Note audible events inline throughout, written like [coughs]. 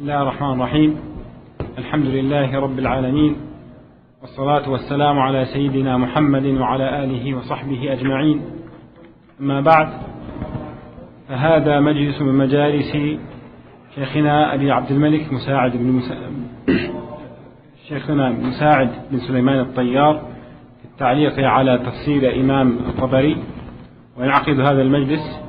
بسم الله الرحمن الرحيم. الحمد لله رب العالمين والصلاة والسلام على سيدنا محمد وعلى آله وصحبه أجمعين. أما بعد فهذا مجلس من مجالس شيخنا أبي عبد الملك مساعد بن مسا... [coughs] شيخنا مساعد بن سليمان الطيار في التعليق على تفسير إمام الطبري. وينعقد هذا المجلس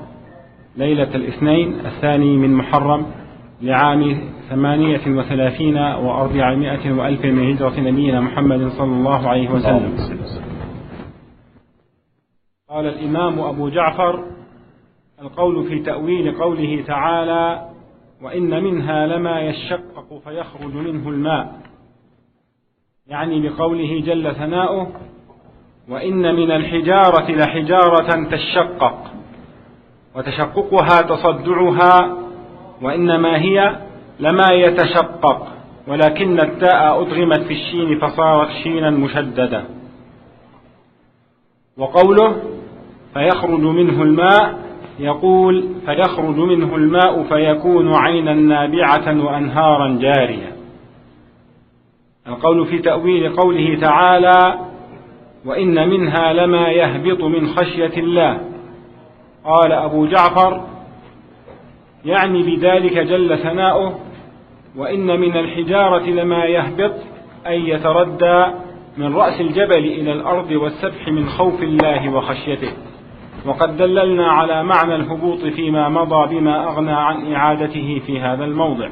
ليلة الاثنين الثاني من محرم لعام ثمانية وثلاثين وأربعمائة وألف من هجرة نبينا محمد صلى الله عليه وسلم. قال الإمام أبو جعفر القول في تأويل قوله تعالى وإن منها لما يشقق فيخرج منه الماء. يعني بقوله جل ثناؤه وإن من الحجارة لحجارة تشقق. وتشققها تصدعها وإنما هي لما يتشقق ولكن التاء أدغمت في الشين فصارت شينا مشددة. وقوله فيخرج منه الماء يقول فيخرج منه الماء فيكون عينا نابعة وأنهارا جارية. القول في تأويل قوله تعالى وإن منها لما يهبط من خشية الله. قال أبو جعفر يعني بذلك جل ثناؤه وإن من الحجارة لما يهبط أي يتردى من رأس الجبل إلى الأرض والسبح من خوف الله وخشيته. وقد دللنا على معنى الهبوط فيما مضى بما أغنى عن إعادته في هذا الموضع.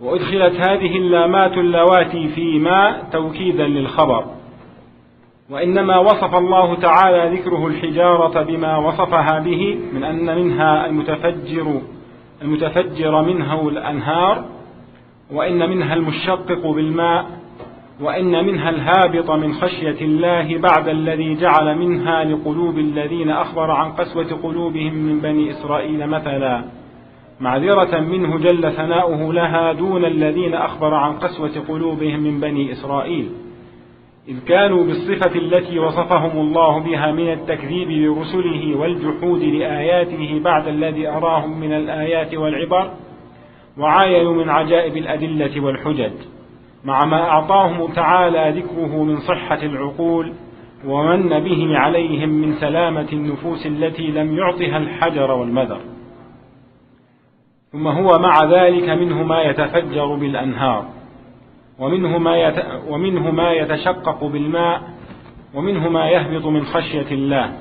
وأدخلت هذه اللامات اللواتي فيما توكيدا للخبر. وإنما وصف الله تعالى ذكره الحجارة بما وصفها به من أن منها المتفجر المتفجر منه الأنهار وإن منها المشقق بالماء وإن منها الهابط من خشية الله بعد الذي جعل منها لقلوب الذين أخبر عن قسوة قلوبهم من بني إسرائيل مثلا. معذرة منه جل ثناؤه لها دون الذين أخبر عن قسوة قلوبهم من بني إسرائيل. إذ كانوا بالصفة التي وصفهم الله بها من التكذيب لرسله والجحود لآياته بعد الذي أراهم من الآيات والعبر وعاينوا من عجائب الأدلة والحجج مع ما أعطاهم تعالى ذكره من صحة العقول ومن به عليهم من سلامة النفوس التي لم يعطها الحجر والمذر. ثم هو مع ذلك منه ما يتفجر بالأنهار. ومنه ما. ومنه ما يتشقق بالماء ومنه ما يهبط من خشية الله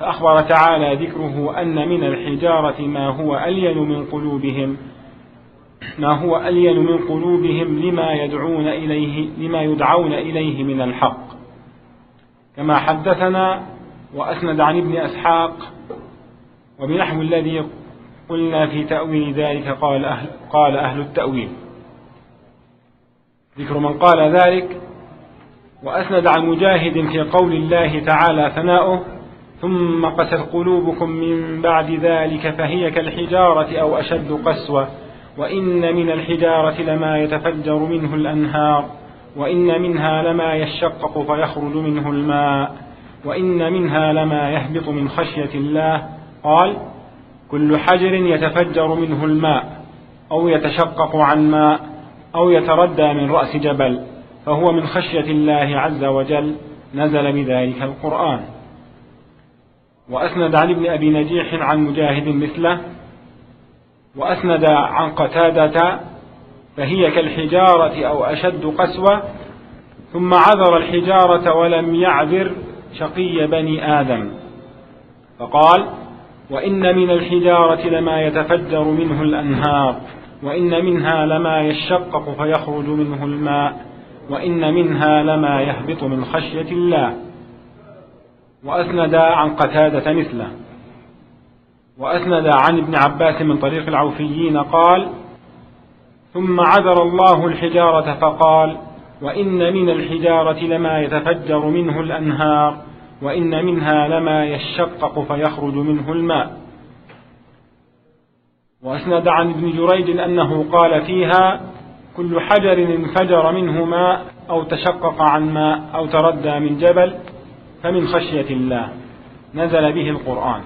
فأخبر تعالى ذكره أن من الحجارة ما هو ألين من قلوبهم ما هو ألين من قلوبهم لما يدعون إليه لما يدعون إليه من الحق كما حدثنا وأسند عن ابن أسحاق وبنحو الذي قلنا في تأويل ذلك قال أهل, قال أهل التأويل ذكر من قال ذلك وأسند عن مجاهد في قول الله تعالى ثناؤه ثم قست قلوبكم من بعد ذلك فهي كالحجارة أو أشد قسوة وإن من الحجارة لما يتفجر منه الأنهار وإن منها لما يشقق فيخرج منه الماء وإن منها لما يهبط من خشية الله. قال كل حجر يتفجر منه الماء أو يتشقق عن ماء أو يتردى من رأس جبل فهو من خشية الله عز وجل نزل بذلك القرآن. وأسند عن ابن أبي نجيح عن مجاهد مثله وأسند عن قتادة فهي كالحجارة أو أشد قسوة ثم عذر الحجارة ولم يعذر شقي بني آدم. فقال وإن من الحجارة لما يتفجر منه الأنهار. وإن منها لما يشقق فيخرج منه الماء وإن منها لما يهبط من خشية الله. وأسند عن قتادة مثله. وأسند عن ابن عباس من طريق العوفيين قال ثم عذر الله الحجارة فقال وإن من الحجارة لما يتفجر منه الأنهار وإن منها لما يشقق فيخرج منه الماء. وأسند عن ابن جريج أنه قال فيها كل حجر انفجر منه ماء أو تشقق عن ماء أو تردى من جبل فمن خشية الله. نزل به القرآن.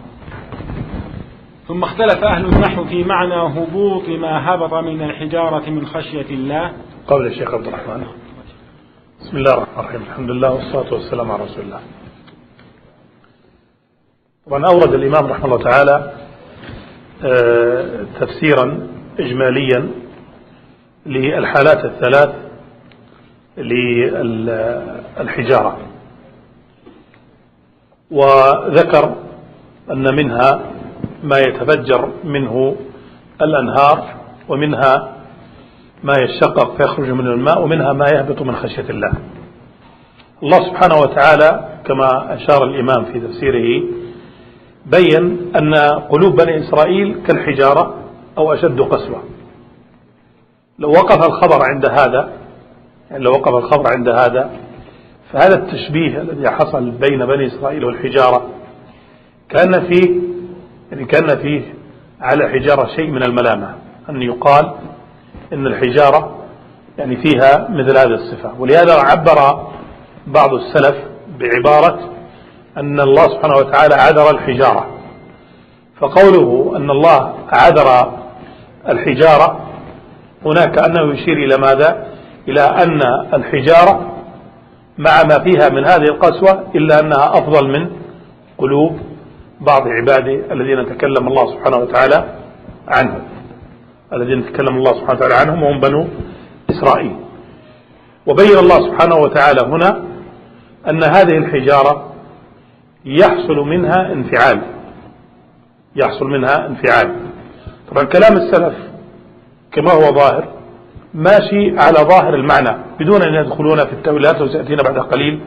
ثم اختلف أهل النحو في معنى هبوط ما هبط من الحجارة من خشية الله. قول الشيخ عبد الرحمن. بسم الله الرحمن الرحيم. الحمد لله والصلاة والسلام على رسول الله. طبعا أورد الإمام رحمه الله تعالى تفسيرا إجماليا للحالات الثلاث للحجارة. وذكر أن منها ما يتفجر منه الأنهار ومنها ما يشقق فيخرج من الماء ومنها ما يهبط من خشية الله. الله سبحانه وتعالى كما أشار الإمام في تفسيره بين أن قلوب بني إسرائيل كالحجارة أو أشد قسوة. لو وقف الخبر عند هذا يعني لو وقف الخبر عند هذا فهذا التشبيه الذي حصل بين بني إسرائيل والحجارة كان فيه يعني كان فيه على حجارة شيء من الملامة أن يقال إن الحجارة يعني فيها مثل هذه الصفة. ولهذا عبر بعض السلف بعبارة أن الله سبحانه وتعالى عذر الحجارة. فقوله أن الله عذر الحجارة هناك أنه يشير إلى ماذا؟ إلى أن الحجارة مع ما فيها من هذه القسوة إلا أنها أفضل من قلوب بعض عباده الذين تكلم الله سبحانه وتعالى عنهم. الذين تكلم الله سبحانه وتعالى عنهم وهم بنو إسرائيل. وبين الله سبحانه وتعالى هنا أن هذه الحجارة يحصل منها انفعال. يحصل منها انفعال. طبعا كلام السلف كما هو ظاهر ماشي على ظاهر المعنى بدون أن يدخلون في التأويلات وسيأتينا بعد قليل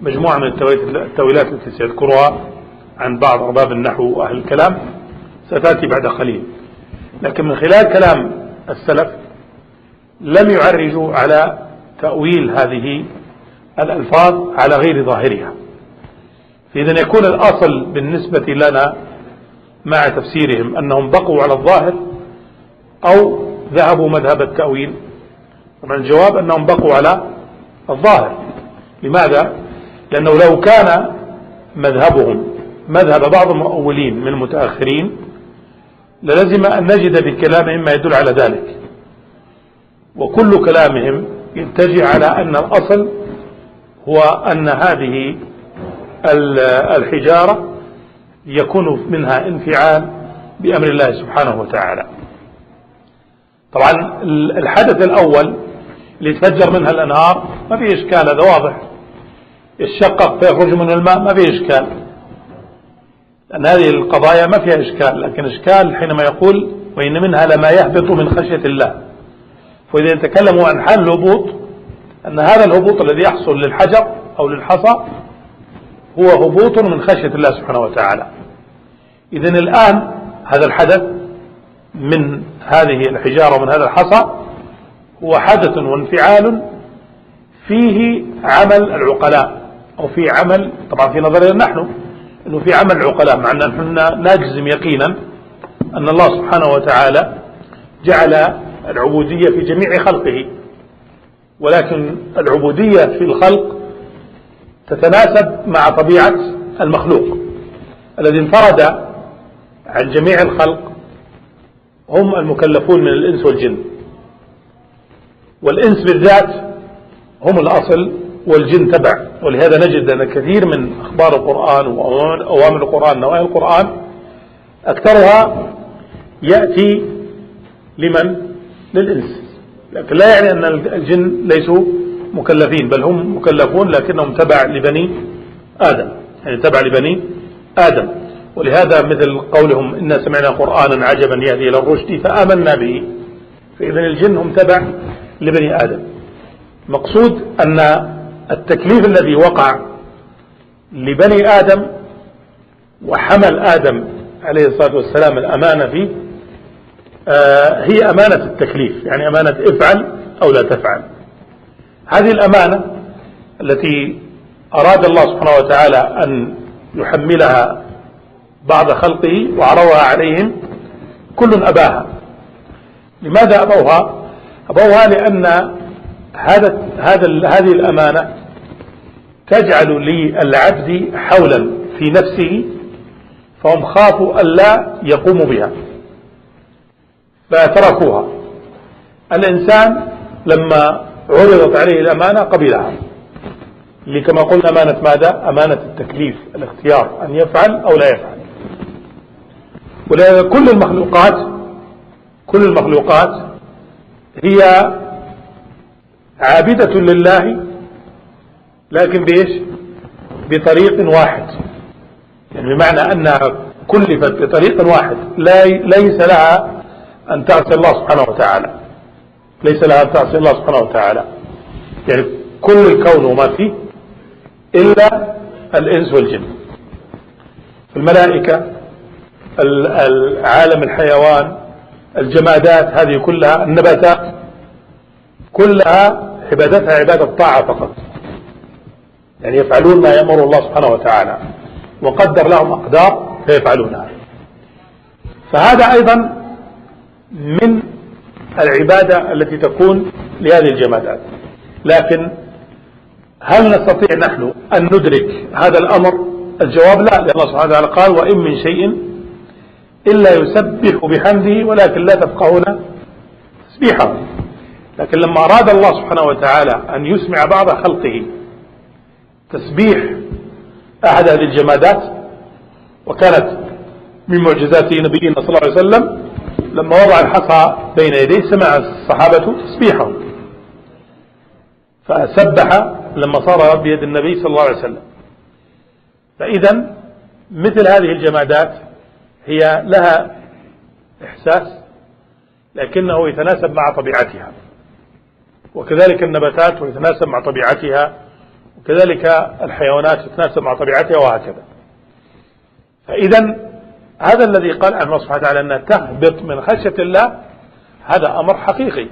مجموعة من التأويلات التي سيذكرها عن بعض أرباب النحو وأهل الكلام ستأتي بعد قليل. لكن من خلال كلام السلف لم يعرجوا على تأويل هذه الألفاظ على غير ظاهرها. فإذا يكون الأصل بالنسبة لنا مع تفسيرهم أنهم بقوا على الظاهر أو ذهبوا مذهب التأويل. طبعا الجواب أنهم بقوا على الظاهر. لماذا؟ لأنه لو كان مذهبهم مذهب بعض المؤولين من المتأخرين للزم أن نجد بكلامهم ما يدل على ذلك. وكل كلامهم يتجه على أن الأصل هو أن هذه الحجارة يكون منها انفعال بأمر الله سبحانه وتعالى. طبعا الحدث الأول اللي يتفجر منها الأنهار ما في إشكال هذا واضح. يتشقق فيخرج من الماء ما في إشكال. لأن هذه القضايا ما فيها إشكال لكن إشكال حينما يقول وإن منها لما يهبط من خشية الله. فإذا يتكلموا عن حال الهبوط أن هذا الهبوط الذي يحصل للحجر أو للحصى هو هبوط من خشية الله سبحانه وتعالى. إذا الآن هذا الحدث من هذه الحجارة ومن هذا الحصى هو حدث وانفعال فيه عمل العقلاء أو في عمل طبعا في نظرنا نحن أنه في عمل العقلاء مع أن نحن نجزم يقينا أن الله سبحانه وتعالى جعل العبودية في جميع خلقه. ولكن العبودية في الخلق تتناسب مع طبيعة المخلوق الذي انفرد عن جميع الخلق هم المكلفون من الإنس والجن. والإنس بالذات هم الأصل والجن تبع ولهذا نجد أن كثير من أخبار القرآن وأوامر القرآن نواهي القرآن أكثرها يأتي لمن؟ للإنس. لكن لا يعني أن الجن ليسوا مكلفين بل هم مكلفون لكنهم تبع لبني آدم يعني تبع لبني آدم. ولهذا مثل قولهم إنا سمعنا قرآنا عجبا يهدي إلى الرشد فآمنا به. فإذا الجن هم تبع لبني آدم. مقصود أن التكليف الذي وقع لبني آدم وحمل آدم عليه الصلاة والسلام الأمانة فيه آه هي أمانة التكليف يعني أمانة افعل أو لا تفعل. هذه الأمانة التي أراد الله سبحانه وتعالى أن يحملها بعض خلقه وعرضها عليهم كل أباها. لماذا أبوها؟ أبوها لأن هذا هذا هذه الأمانة تجعل للعبد حولا في نفسه فهم خافوا ألا يقوموا بها فتركوها الإنسان لما عرضت عليه الأمانة قبلها اللي كما قلنا أمانة ماذا؟ أمانة التكليف الاختيار أن يفعل أو لا يفعل. ولهذا كل المخلوقات كل المخلوقات هي عابدة لله لكن بإيش؟ بطريق واحد. يعني بمعنى أنها كلفت بطريق واحد. لا ليس لها أن تعصي الله سبحانه وتعالى. ليس لها تعصي الله سبحانه وتعالى. يعني كل الكون وما فيه إلا الإنس والجن. الملائكة العالم الحيوان الجمادات هذه كلها النباتات كلها عبادتها عبادة طاعة فقط. يعني يفعلون ما يأمر الله سبحانه وتعالى. وقدر لهم أقدار فيفعلونها. فهذا أيضا من العبادة التي تكون لهذه الجمادات. لكن هل نستطيع نحن أن ندرك هذا الأمر؟ الجواب لا لأن الله سبحانه وتعالى قال وإن من شيء إلا يسبح بحمده ولكن لا تفقهون تسبيحه. لكن لما أراد الله سبحانه وتعالى أن يسمع بعض خلقه تسبيح أحد هذه الجمادات وكانت من معجزات نبينا صلى الله عليه وسلم لما وضع الحصى بين يديه سمع الصحابة تسبيحه. فسبح لما صار بيد النبي صلى الله عليه وسلم. فإذا مثل هذه الجمادات هي لها إحساس لكنه يتناسب مع طبيعتها. وكذلك النباتات يتناسب مع طبيعتها وكذلك الحيوانات تتناسب مع طبيعتها وهكذا. فإذا هذا الذي قال عنه سبحانه وتعالى أنها تهبط من خشية الله هذا أمر حقيقي.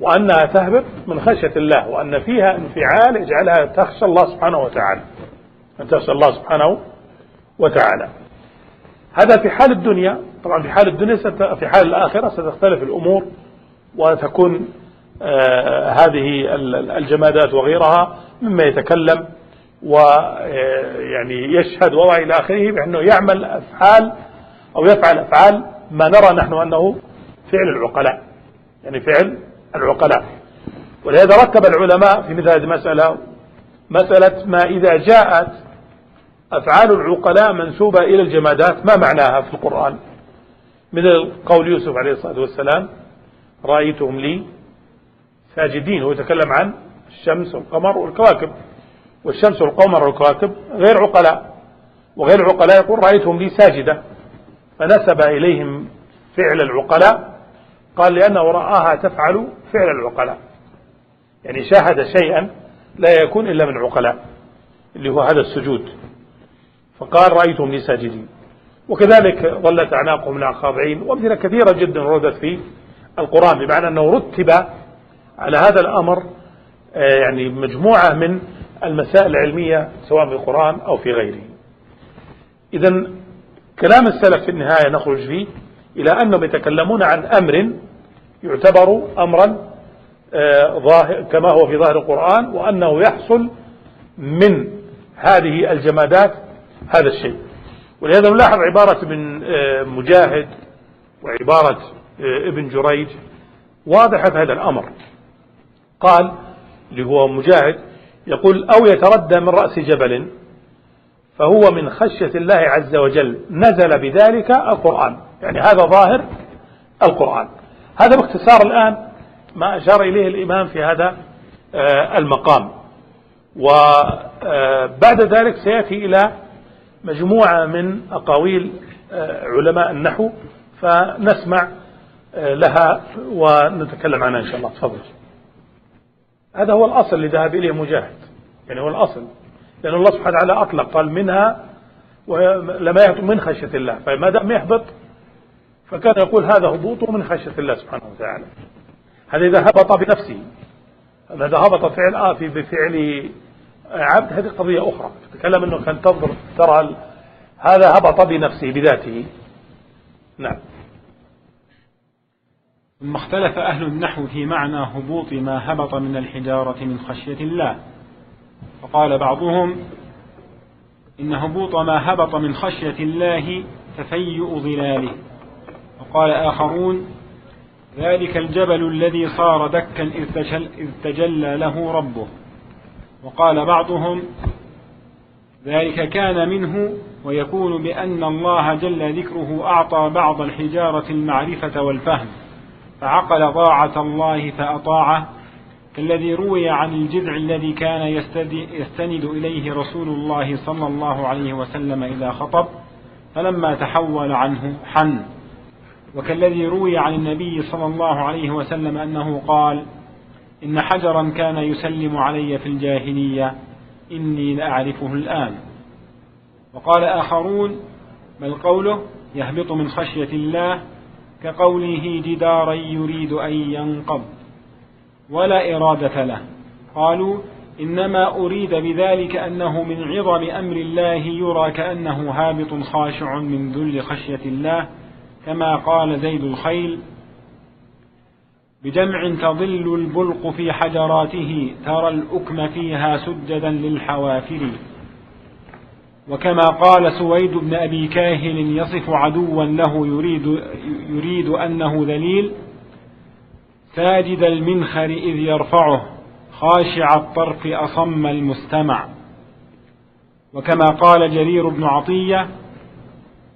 وأنها تهبط من خشية الله وأن فيها انفعال يجعلها تخشى الله سبحانه وتعالى. أن تخشى الله سبحانه وتعالى. هذا في حال الدنيا. طبعا في حال الدنيا في حال الآخرة ستختلف الأمور وتكون آه هذه الجمادات وغيرها مما يتكلم ويعني يشهد وضع إلى آخره بأنه يعمل أفعال أو يفعل أفعال ما نرى نحن أنه فعل العقلاء يعني فعل العقلاء. ولهذا ركب العلماء في مثل هذه المسألة مسألة ما إذا جاءت أفعال العقلاء منسوبة إلى الجمادات ما معناها في القرآن؟ من قول يوسف عليه الصلاة والسلام رأيتهم لي ساجدين. هو يتكلم عن الشمس والقمر والكواكب. والشمس والقمر والكواكب غير عقلاء. وغير عقلاء يقول رأيتهم لي ساجدة. فنسب إليهم فعل العقلاء. قال لأنه رآها تفعل فعل العقلاء. يعني شاهد شيئا لا يكون إلا من عقلاء اللي هو هذا السجود. فقال رأيتهم لي ساجدين. وكذلك ظلت أعناقهم لها خاضعين وأمثلة كثيرة جدا وردت في القرآن بمعنى أنه رتب على هذا الأمر آه، يعني مجموعة من المسائل العلمية سواء في القرآن أو في غيره. إذا كلام السلف في النهاية نخرج فيه إلى أنهم يتكلمون عن أمر يعتبر أمرا آه، ظاهر كما هو في ظاهر القرآن وأنه يحصل من هذه الجمادات هذا الشيء. ولهذا نلاحظ عبارة ابن آه، مجاهد وعبارة آه، ابن جريج واضحة في هذا الأمر. قال اللي هو مجاهد يقول أو يتردى من رأس جبل فهو من خشية الله عز وجل نزل بذلك القرآن. يعني هذا ظاهر القرآن. هذا باختصار الآن ما أشار إليه الإمام في هذا آه، المقام. وبعد ذلك سيأتي إلى مجموعة من أقاويل آه، علماء النحو فنسمع آه، لها ونتكلم عنها إن شاء الله. تفضل. هذا هو الأصل ذهب إليه مجاهد. يعني هو الأصل. لأن الله سبحانه وتعالى أطلق قال منها لما يهبط من خشية الله. فما دام يهبط فكان يقول هذا هبوط من خشية الله سبحانه وتعالى. هذا إذا هبط بنفسه هذا هبط فعل آه في بفعل عبد هذه قضية أخرى. تتكلم أنه كان تنظر ترى هذا هبط بنفسه بذاته. نعم. ثم اختلف أهل النحو في معنى هبوط ما هبط من الحجارة من خشية الله. فقال بعضهم إن هبوط ما هبط من خشية الله تفيؤ ظلاله. وقال آخرون ذلك الجبل الذي صار دكا إذ تجلى له ربه. وقال بعضهم ذلك كان منه ويكون بأن الله جل ذكره أعطى بعض الحجارة المعرفة والفهم. فعقل طاعة الله فأطاعه كالذي روي عن الجذع الذي كان يستند إليه رسول الله صلى الله عليه وسلم إذا خطب فلما تحول عنه حن. وكالذي روي عن النبي صلى الله عليه وسلم أنه قال إن حجرا كان يسلم علي في الجاهلية إني لأعرفه الآن. وقال آخرون بل قوله يهبط من خشية الله كقوله جدارا يريد أن ينقض ولا إرادة له. قالوا إنما أريد بذلك أنه من عظم أمر الله يرى كأنه هابط خاشع من ذل خشية الله كما قال زيد الخيل بجمع تظل البلق في حجراته ترى الأكم فيها سجدا للحوافر. وكما قال سويد بن أبي كاهل يصف عدوا له يريد, يريد أنه ذليل ساجد المنخر إذ يرفعه خاشع الطرف أصم المستمع وكما قال جرير بن عطية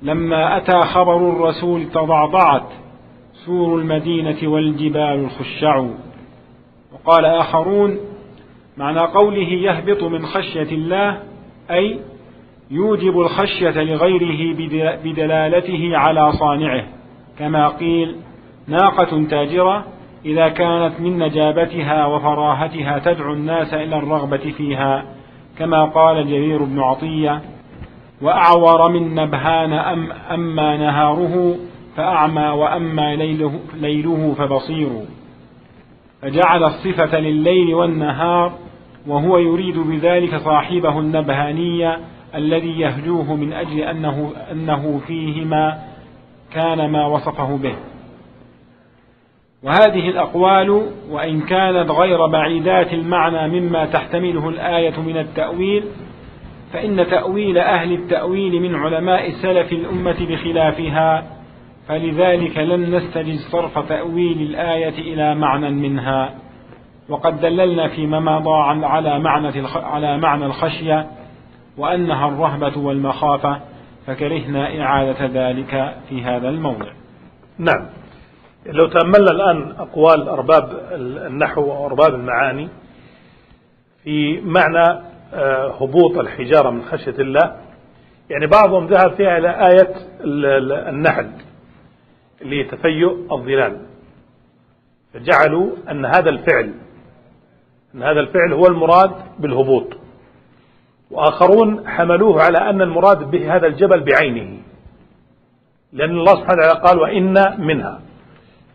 لما أتى خبر الرسول تضعضعت سور المدينة والجبال الخشع وقال آخرون معنى قوله يهبط من خشية الله أي يوجب الخشية لغيره بدلالته على صانعه. كما قيل ناقة تاجرة إذا كانت من نجابتها وفراهتها تدعو الناس إلى الرغبة فيها. كما قال جرير بن عطية وأعور من نبهان أم أما نهاره فأعمى وأما ليله, ليله فبصير. فجعل الصفة لليل والنهار وهو يريد بذلك صاحبه النبهانية الذي يهجوه من أجل أنه, أنه فيهما كان ما وصفه به. وهذه الأقوال وإن كانت غير بعيدات المعنى مما تحتمله الآية من التأويل فإن تأويل أهل التأويل من علماء سلف الأمة بخلافها فلذلك لم نستجز صرف تأويل الآية إلى معنى منها. وقد دللنا فيما مضى على معنى على معنى الخشية وأنها الرهبة والمخافة فكرهنا إعادة ذلك في هذا الموضع. نعم. لو تأملنا الآن أقوال أرباب النحو وأرباب المعاني في معنى آه، هبوط الحجارة من خشية الله يعني بعضهم ذهب فيها إلى آية النحل اللي تفيؤ الظلال فجعلوا أن هذا الفعل أن هذا الفعل هو المراد بالهبوط وآخرون حملوه على أن المراد به هذا الجبل بعينه. لأن الله سبحانه وتعالى قال وإن منها.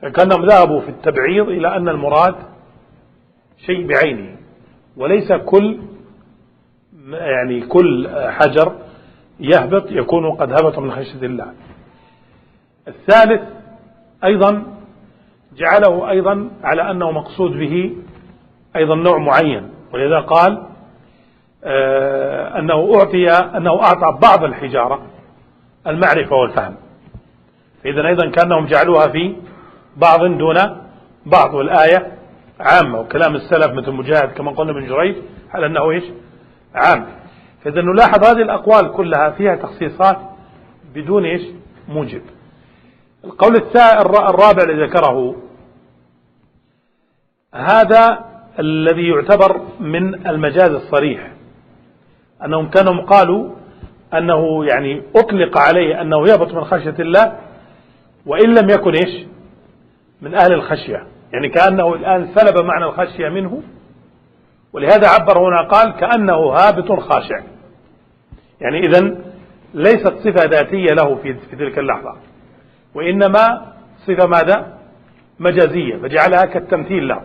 كأنهم ذهبوا في التبعيض إلى أن المراد شيء بعينه. وليس كل يعني كل حجر يهبط يكون قد هبط من خشية الله. الثالث أيضا جعله أيضا على أنه مقصود به أيضا نوع معين. ولذا قال أنه أعطي أنه أعطى بعض الحجارة المعرفة والفهم. فإذا أيضا كأنهم جعلوها في بعض دون بعض والآية عامة وكلام السلف مثل مجاهد كما قلنا من جريج على أنه إيش؟ عام. فإذا نلاحظ هذه الأقوال كلها فيها تخصيصات بدون إيش؟ موجب. القول الرابع الذي ذكره هذا الذي يعتبر من المجاز الصريح. أنهم كانوا قالوا أنه يعني أطلق عليه أنه يهبط من خشية الله وإن لم يكن إيش؟ من أهل الخشية. يعني كأنه الآن سلب معنى الخشية منه ولهذا عبر هنا قال كأنه هابط خاشع. يعني إذا ليست صفة ذاتية له في, تلك اللحظة. وإنما صفة ماذا؟ مجازية فجعلها كالتمثيل له.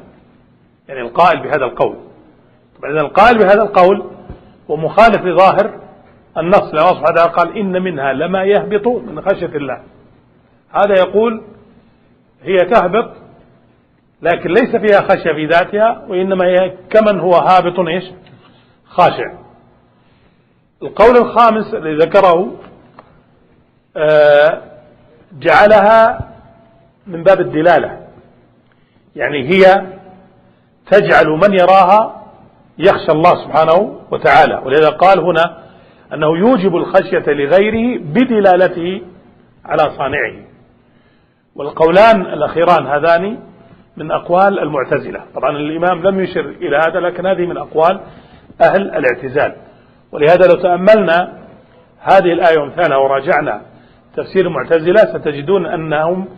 يعني القائل بهذا القول. طبعا إذا القائل بهذا القول ومخالف لظاهر النص لأن الله سبحانه قال إن منها لما يهبط من خشية الله. هذا يقول هي تهبط لكن ليس فيها خشية في ذاتها وإنما هي كمن هو هابط إيش؟ خاشع. القول الخامس الذي ذكره آه، جعلها من باب الدلالة. يعني هي تجعل من يراها يخشى الله سبحانه وتعالى. ولذا قال هنا أنه يوجب الخشية لغيره بدلالته على صانعه. والقولان الأخيران هذان من أقوال المعتزلة. طبعا الإمام لم يشر إلى هذا لكن هذه من أقوال أهل الاعتزال. ولهذا لو تأملنا هذه الآية وامثالها وراجعنا تفسير المعتزلة ستجدون أنهم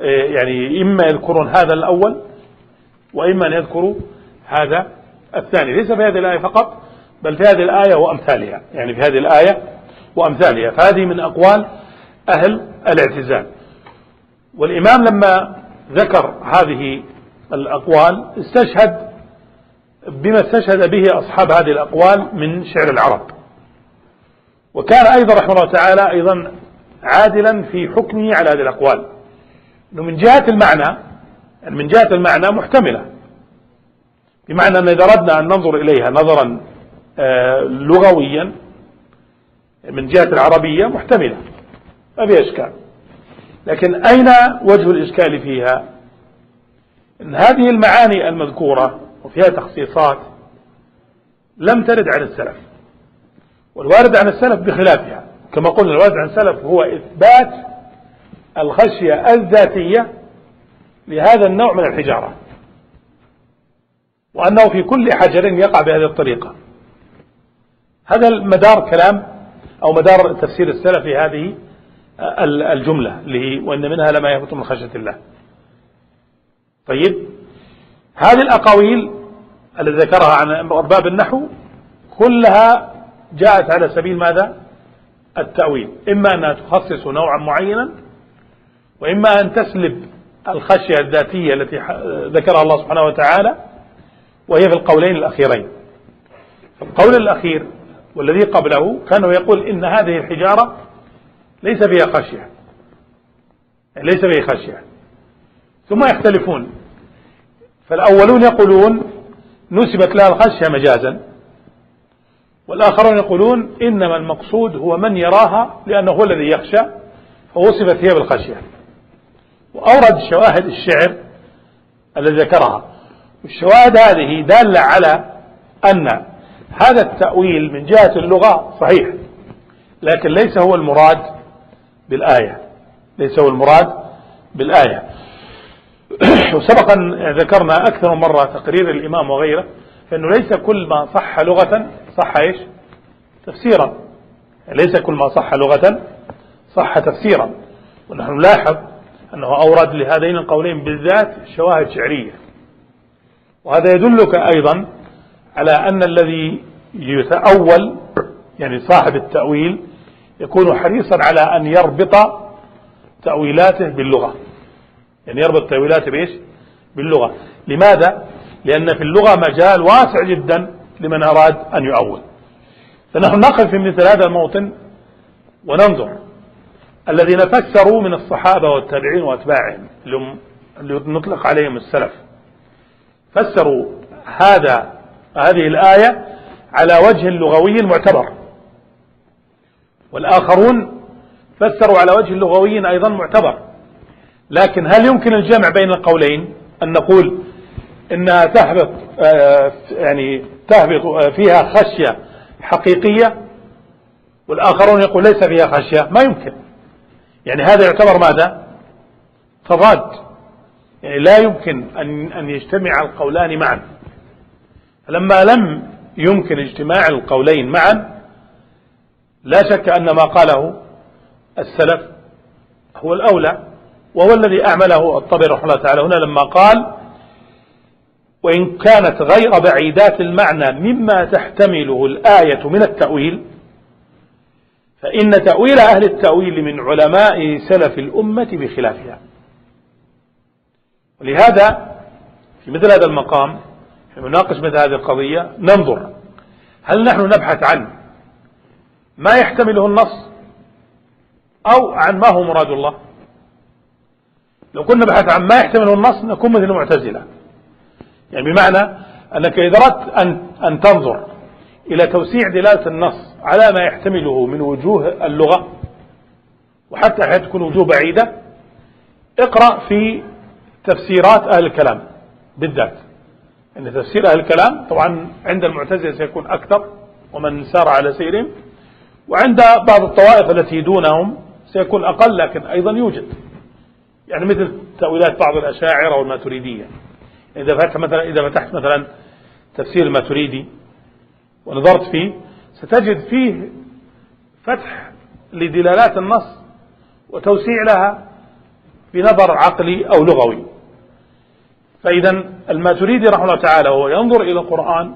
آه، يعني إما يذكرون هذا الأول وإما أن يذكروا هذا الثاني ليس في هذه الآية فقط بل في هذه الآية وأمثالها. يعني في هذه الآية وأمثالها. فهذه من أقوال أهل الاعتزال. والإمام لما ذكر هذه الأقوال استشهد بما استشهد به أصحاب هذه الأقوال من شعر العرب. وكان أيضا رحمه الله تعالى أيضا عادلا في حكمه على هذه الأقوال. أنه من جهة المعنى يعني من جهة المعنى محتملة. بمعنى أن إذا أردنا أن ننظر إليها نظرا آه، لغويا من جهة العربية محتملة ما فيها إشكال. لكن أين وجه الإشكال فيها؟ إن هذه المعاني المذكورة وفيها تخصيصات لم ترد عن السلف والوارد عن السلف بخلافها. كما قلنا الوارد عن السلف هو إثبات الخشية الذاتية لهذا النوع من الحجارة. وأنه في كل حجر يقع بهذه الطريقة. هذا المدار كلام أو مدار تفسير السلف في هذه الجملة اللي هي وإن منها لما يهبط من خشية الله. طيب هذه الأقاويل التي ذكرها عن أرباب النحو كلها جاءت على سبيل ماذا؟ التأويل. إما أنها تخصص نوعا معينا وإما أن تسلب الخشية الذاتية التي ذكرها الله سبحانه وتعالى وهي في القولين الأخيرين. القول الأخير والذي قبله كانوا يقول إن هذه الحجارة ليس فيها خشية. ليس فيها خشية. ثم يختلفون. فالأولون يقولون نسبت لها الخشية مجازا. والآخرون يقولون إنما المقصود هو من يراها لأنه هو الذي يخشى فوصفت هي بالخشية. وأورد شواهد الشعر الذي ذكرها. والشواهد هذه دالة على أن هذا التأويل من جهة اللغة صحيح لكن ليس هو المراد بالآية ليس هو المراد بالآية. [clears throat] وسبق أن ذكرنا أكثر مرة تقرير الإمام وغيره فإنه ليس كل ما صح لغة صح إيش؟ تفسيرا. ليس كل ما صح لغة صح تفسيرا. ونحن نلاحظ أنه أورد لهذين القولين بالذات شواهد شعرية. وهذا يدلك أيضا على أن الذي يتأول يعني صاحب التأويل يكون حريصا على أن يربط تأويلاته باللغة. يعني يربط تأويلاته بإيش؟ باللغة. لماذا؟ لأن في اللغة مجال واسع جدا لمن أراد أن يؤول. فنحن نقف في مثل هذا الموطن وننظر. الذين فسروا من الصحابة والتابعين وأتباعهم اللي نطلق عليهم السلف. فسروا هذا هذه الآية على وجه لغوي معتبر والآخرون فسروا على وجه لغوي أيضا معتبر. لكن هل يمكن الجمع بين القولين أن نقول إنها تهبط آه، يعني تهبط آه، فيها خشية حقيقية؟ والآخرون يقول ليس فيها خشية. ما يمكن. يعني هذا يعتبر ماذا؟ تضاد. يعني لا يمكن أن أن يجتمع القولان معا. فلما لم يمكن اجتماع القولين معا لا شك أن ما قاله السلف هو الأولى وهو الذي أعمله الطبري رحمه الله تعالى. هنا لما قال وإن كانت غير بعيدات المعنى مما تحتمله الآية من التأويل فإن تأويل أهل التأويل من علماء سلف الأمة بخلافها. ولهذا في مثل هذا المقام في مناقش مثل هذه القضية ننظر. هل نحن نبحث عن ما يحتمله النص أو عن ما هو مراد الله؟ لو كنا نبحث عن ما يحتمله النص نكون مثل المعتزلة. يعني بمعنى أنك إذا أردت أن, أن تنظر إلى توسيع دلالة النص على ما يحتمله من وجوه اللغة وحتى أحيانا تكون وجوه بعيدة اقرأ في تفسيرات أهل الكلام بالذات. أن تفسير أهل الكلام طبعا عند المعتزلة سيكون أكثر ومن سار على سيرهم. وعند بعض الطوائف التي دونهم سيكون أقل لكن أيضا يوجد. يعني مثل تأويلات بعض الأشاعرة والماتريدية. إذا فتحت مثلا إذا فتحت مثلا تفسير الماتريدي ونظرت فيه ستجد فيه فتح لدلالات النص وتوسيع لها بنظر عقلي أو لغوي. فإذا الماتريدي رحمه الله تعالى وهو ينظر إلى القرآن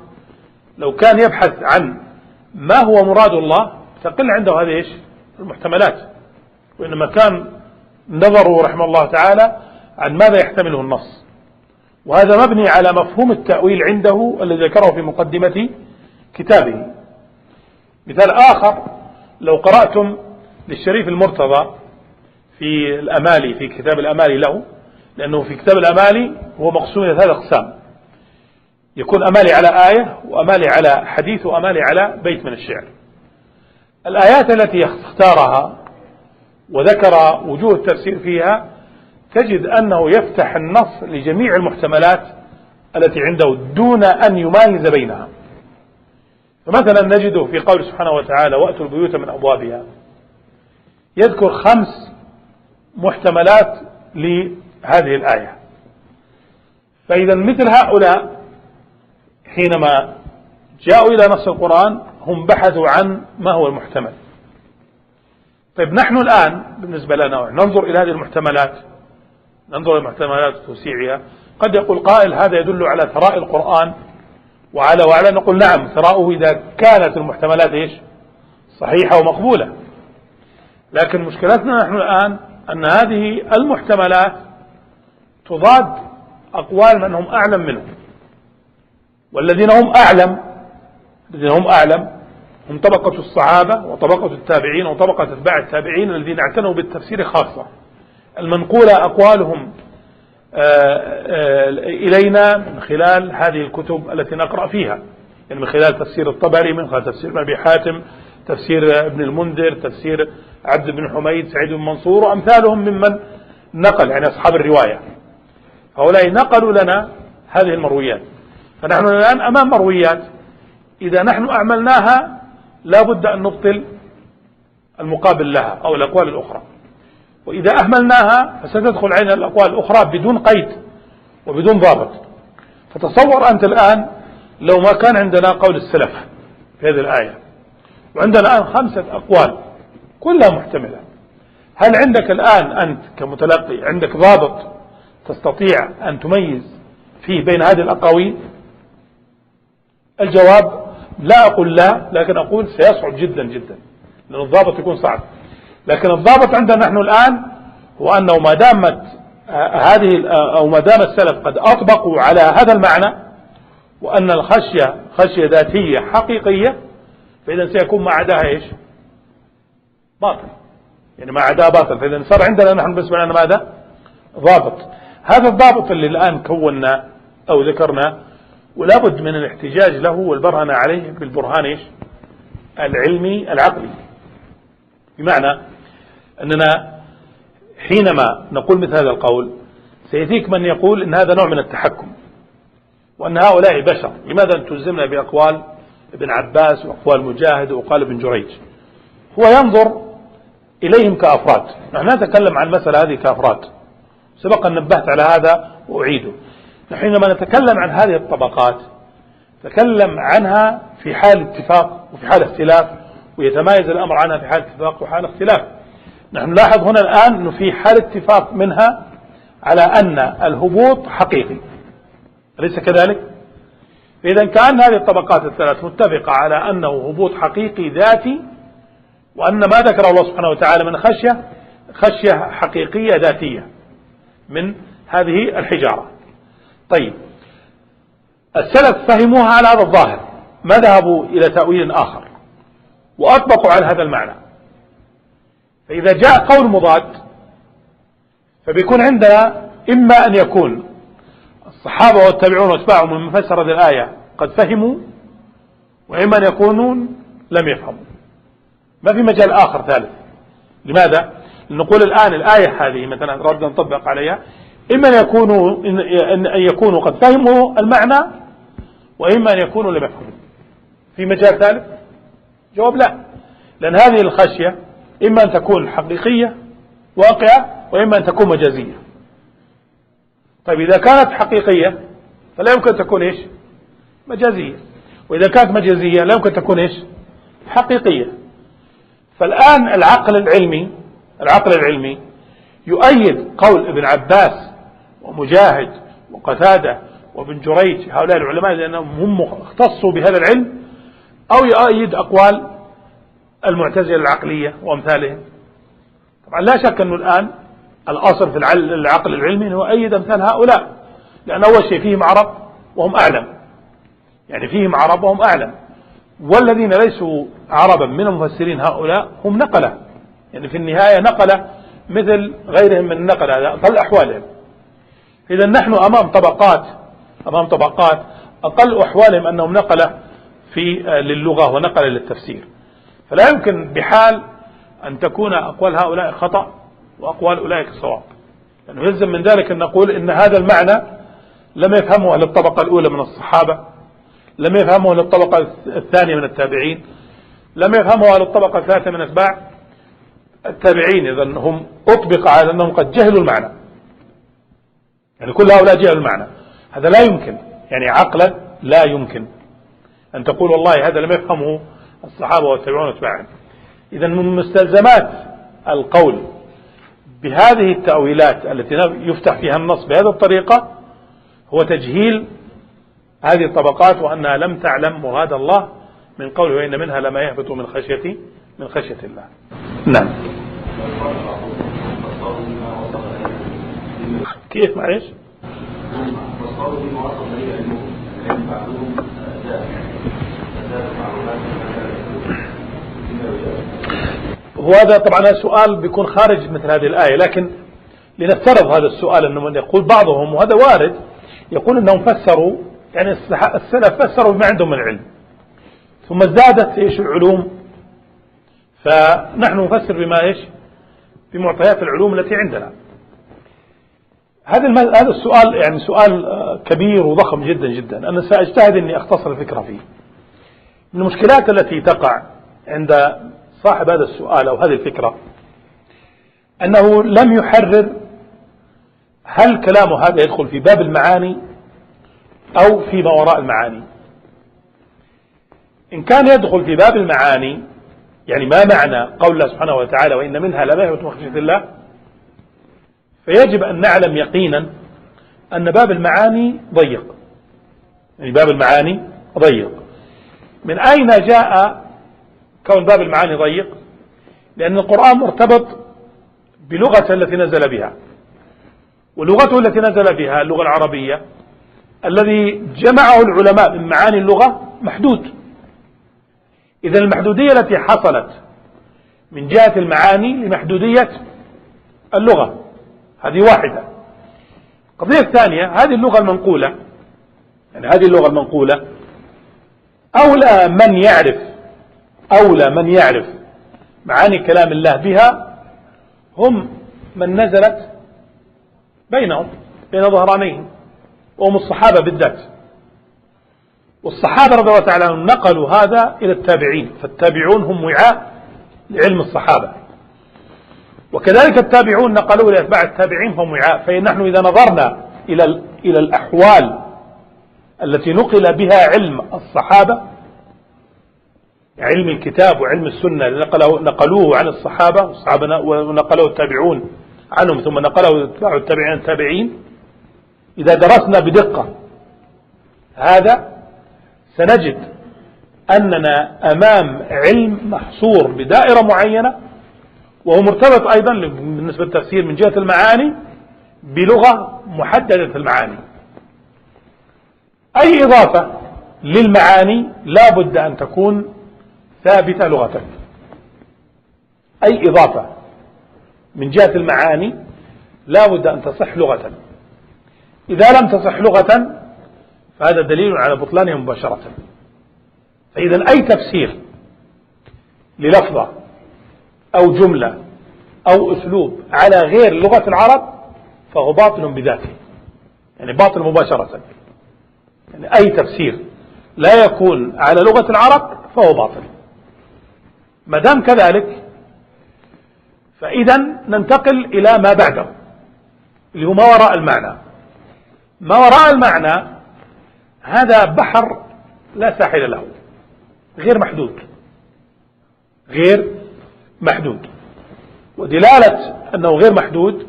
لو كان يبحث عن ما هو مراد الله تقل عنده هذه إيش؟ المحتملات. وإنما كان نظره رحمه الله تعالى عن ماذا يحتمله النص. وهذا مبني على مفهوم التأويل عنده الذي ذكره في مقدمة كتابه. مثال آخر لو قرأتم للشريف المرتضى في الأمالي في كتاب الأمالي له لأنه في كتاب الأمالي هو مقسوم إلى ثلاث أقسام. يكون أمالي على آية وأمالي على حديث وأمالي على بيت من الشعر. الآيات التي اختارها وذكر وجوه التفسير فيها تجد أنه يفتح النص لجميع المحتملات التي عنده دون أن يمايز بينها. فمثلا نجده في قول سبحانه وتعالى وأتوا البيوت من أبوابها. يذكر خمس محتملات لهذه الآية. فإذا مثل هؤلاء حينما جاءوا إلى نص القرآن هم بحثوا عن ما هو المحتمل. طيب نحن الآن بالنسبة لنا ننظر إلى هذه المحتملات. ننظر إلى المحتملات وتوسيعها قد يقول قائل هذا يدل على ثراء القرآن وعلى وعلى نقول نعم ثراؤه إذا كانت المحتملات إيش؟ صحيحة ومقبولة. لكن مشكلتنا نحن الآن أن هذه المحتملات تضاد أقوال من هم أعلم منهم والذين هم أعلم الذين هم أعلم هم طبقة الصحابة وطبقة التابعين وطبقة أتباع التابعين الذين اعتنوا بالتفسير خاصة. المنقولة أقوالهم آه، آه، إلينا من خلال هذه الكتب التي نقرأ فيها. يعني من خلال تفسير الطبري من خلال تفسير أبي حاتم تفسير ابن المنذر تفسير عبد بن حميد سعيد بن منصور وأمثالهم ممن نقل يعني أصحاب الرواية. هؤلاء نقلوا لنا هذه المرويات. فنحن الآن أمام مرويات. إذا نحن أعملناها لا بد أن نبطل المقابل لها أو الأقوال الأخرى. وإذا أهملناها فستدخل علينا الأقوال الأخرى بدون قيد وبدون ضابط. فتصور أنت الآن لو ما كان عندنا قول السلف في هذه الآية. وعندنا الآن خمسة أقوال كلها محتملة. هل عندك الآن أنت كمتلقي عندك ضابط تستطيع أن تميز فيه بين هذه الأقاويل؟ الجواب لا أقول لا لكن أقول سيصعب جدا جدا لأن الضابط يكون صعب. لكن الضابط عندنا نحن الآن هو أنه ما دامت هذه أو ما دام السلف قد أطبقوا على هذا المعنى وأن الخشية خشية ذاتية حقيقية فإذا سيكون ما عداها إيش؟ باطل. يعني ما عداها باطل. فإذا صار عندنا نحن بالنسبة لنا ماذا؟ ضابط. هذا الضابط اللي الآن كونا أو ذكرنا ولا بد من الاحتجاج له والبرهن عليه بالبرهان إيش؟ العلمي العقلي. بمعنى أننا حينما نقول مثل هذا القول سيأتيك من يقول أن هذا نوع من التحكم وأن هؤلاء بشر. لماذا تلزمنا بأقوال ابن عباس وأقوال مجاهد وأقوال ابن جريج؟ هو ينظر إليهم كأفراد. نحن نتكلم عن المسألة هذه كأفراد. سبق أن نبهت على هذا وأعيده. حينما نتكلم عن هذه الطبقات تكلم عنها في حال اتفاق وفي حال اختلاف ويتمايز الأمر عنها في حال اتفاق وحال اختلاف. نحن نلاحظ هنا الآن أنه في حال اتفاق منها على أن الهبوط حقيقي. أليس كذلك؟ إذا كأن هذه الطبقات الثلاث متفقة على أنه هبوط حقيقي ذاتي وأن ما ذكر الله سبحانه وتعالى من خشية خشية حقيقية ذاتية. من هذه الحجارة. طيب السلف فهموها على هذا الظاهر. ما ذهبوا إلى تأويل آخر؟ وأطبقوا على هذا المعنى. فإذا جاء قول مضاد فبيكون عندنا إما أن يكون الصحابة والتابعون وأتباعهم من هذه الآية قد فهموا وإما أن يكونون لم يفهموا. ما في مجال آخر ثالث. لماذا؟ نقول الآن الآية هذه مثلا رد نطبق عليها. إما أن يكونوا, إن يكونوا قد فهموا المعنى وإما أن يكونوا لم يفهموا. في مجال ثالث؟ جواب لا. لأن هذه الخشية إما أن تكون حقيقية واقعة وإما أن تكون مجازية. طيب إذا كانت حقيقية فلا يمكن تكون إيش؟ مجازية. وإذا كانت مجازية لا يمكن تكون إيش؟ حقيقية. فالآن العقل العلمي العقل العلمي يؤيد قول ابن عباس ومجاهد وقتادة وابن جريج هؤلاء العلماء لأنهم هم اختصوا بهذا العلم أو يؤيد أقوال المعتزلة العقلية وأمثالهم. طبعا لا شك أنه الآن الأصل في العقل العلمي أنه يؤيد أمثال هؤلاء لأن أول شيء فيهم عرب وهم أعلم. يعني فيهم عرب وهم أعلم. والذين ليسوا عربا من المفسرين هؤلاء هم نقلة. يعني في النهاية نقلة مثل غيرهم من النقلة أقل أحوالهم. إذا نحن أمام طبقات أمام طبقات أقل أحوالهم أنهم نقلة في للغة ونقلة للتفسير. فلا يمكن بحال أن تكون أقوال هؤلاء خطأ وأقوال أولئك صواب. لأنه يلزم من ذلك أن نقول إن هذا المعنى لم يفهمه أهل الطبقة الأولى من الصحابة لم يفهمه أهل الطبقة الثانية من التابعين لم يفهمه أهل الطبقة الثالثة من أتباع. التابعين إذا هم أطبق على أنهم قد جهلوا المعنى. يعني كل هؤلاء جهلوا المعنى. هذا لا يمكن. يعني عقلا لا يمكن أن تقول والله هذا لم يفهمه الصحابة والتابعون واتباعهم إذا من مستلزمات القول بهذه التأويلات التي يفتح فيها النص بهذه الطريقة هو تجهيل هذه الطبقات وأنها لم تعلم مراد الله من قوله وإن منها لما يهبط من خشية من خشية الله. نعم. كيف معيش وهذا طبعا سؤال بيكون خارج مثل هذه الآية لكن لنفترض هذا السؤال أنه يقول بعضهم وهذا وارد يقول أنهم فسروا يعني السلف فسروا بما عندهم من علم ثم ازدادت إيش العلوم؟ فنحن نفسر بما إيش؟ بمعطيات العلوم التي عندنا. هذا هذا السؤال يعني سؤال آه، كبير وضخم جدا جدا. أنا سأجتهد أني أختصر الفكرة فيه. من المشكلات التي تقع عند صاحب هذا السؤال أو هذه الفكرة أنه لم يحرر هل كلامه هذا يدخل في باب المعاني أو فيما وراء المعاني. إن كان يدخل في باب المعاني يعني ما معنى قول الله سبحانه وتعالى وإن منها لما يهبط من خشية الله؟ فيجب أن نعلم يقينا أن باب المعاني ضيق. يعني باب المعاني ضيق. من أين جاء كون باب المعاني ضيق؟ لأن القرآن مرتبط بلغة التي نزل بها. ولغته التي نزل بها اللغة العربية الذي جمعه العلماء من معاني اللغة محدود. إذا المحدودية التي حصلت من جهة المعاني لمحدودية اللغة. هذه واحدة. القضية الثانية هذه اللغة المنقولة. يعني هذه اللغة المنقولة. أولى من يعرف أولى من يعرف معاني كلام الله بها هم من نزلت بينهم بين ظهرانيهم وهم الصحابة بالذات. والصحابة رضي الله تعالى عنهم نقلوا هذا إلى التابعين فالتابعون هم وعاء لعلم الصحابة. وكذلك التابعون نقلوا لأتباع التابعين فهم وعاء فنحن إذا نظرنا إلى إلى الأحوال التي نقل بها علم الصحابة علم الكتاب وعلم السنة نقلوه, نقلوه عن الصحابة والصحابة ونقلوه التابعون عنهم ثم نقله اتباع التابعين التابعين إذا درسنا بدقة هذا سنجد أننا أمام علم محصور بدائرة معينة وهو مرتبط أيضا بالنسبة للتفسير من جهة المعاني بلغة محددة المعاني. أي إضافة للمعاني لا بد أن تكون ثابتة لغة أي إضافة من جهة المعاني لا بد أن تصح لغة إذا لم تصح لغة فهذا دليل على بطلانها مباشرة. فإذا أي تفسير للفظة أو جملة أو أسلوب على غير لغة العرب فهو باطل بذاته. يعني باطل مباشرة. يعني أي تفسير لا يكون على لغة العرب فهو باطل. ما دام كذلك فإذا ننتقل إلى ما بعده اللي هو ما وراء المعنى. ما وراء المعنى هذا بحر لا ساحل له غير محدود غير محدود. ودلالة أنه غير محدود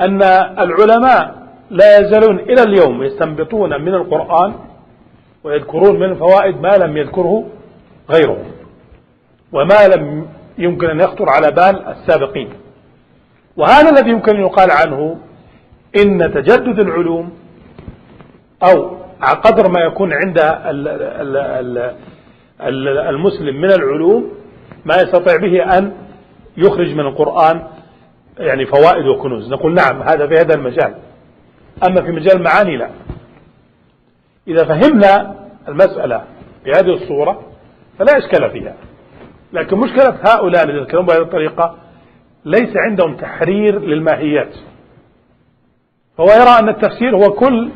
أن العلماء لا يزالون إلى اليوم يستنبطون من القرآن ويذكرون من الفوائد ما لم يذكره غيرهم وما لم يمكن أن يخطر على بال السابقين. وهذا الذي يمكن أن يقال عنه إن تجدد العلوم أو قدر ما يكون عند المسلم من العلوم ما يستطيع به أن يخرج من القرآن يعني فوائد وكنوز. نقول نعم هذا في هذا المجال. أما في مجال المعاني لا. إذا فهمنا المسألة بهذه الصورة فلا إشكال فيها. لكن مشكلة هؤلاء الذين يتكلمون بهذه الطريقة ليس عندهم تحرير للماهيات. فهو يرى أن التفسير هو كل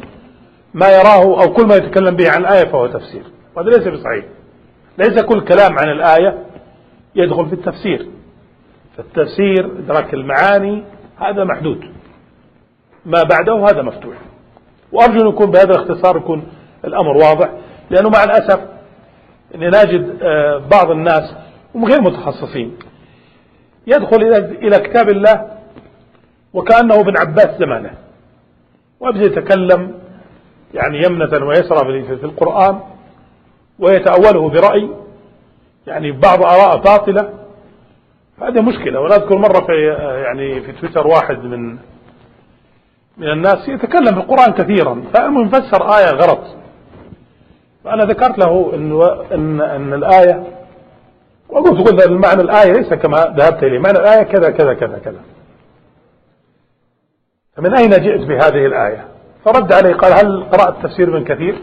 ما يراه أو كل ما يتكلم به عن الآية فهو تفسير. وهذا ليس بصحيح. ليس كل كلام عن الآية يدخل في التفسير. فالتفسير إدراك المعاني هذا محدود. ما بعده هذا مفتوح. وأرجو أن يكون بهذا الاختصار يكون الأمر واضح. لأنه مع الأسف أني نجد آه، بعض الناس هم غير متخصصين. يدخل إلى كتاب الله وكأنه ابن عباس زمانه. ويبدأ يتكلم يعني يمنة ويسرى في القرآن ويتأوله برأي يعني بعض آراء باطلة. هذه مشكلة وأنا أذكر مرة في يعني في تويتر واحد من من الناس يتكلم في القرآن كثيرا فالمهم فسر آية غلط. فأنا ذكرت له إن إن إن الآية وقلت قلت المعنى الآية ليس كما ذهبت إليه معنى الآية كذا كذا كذا كذا. فمن أين جئت بهذه الآية؟ فرد علي قال هل قرأت تفسير من كثير؟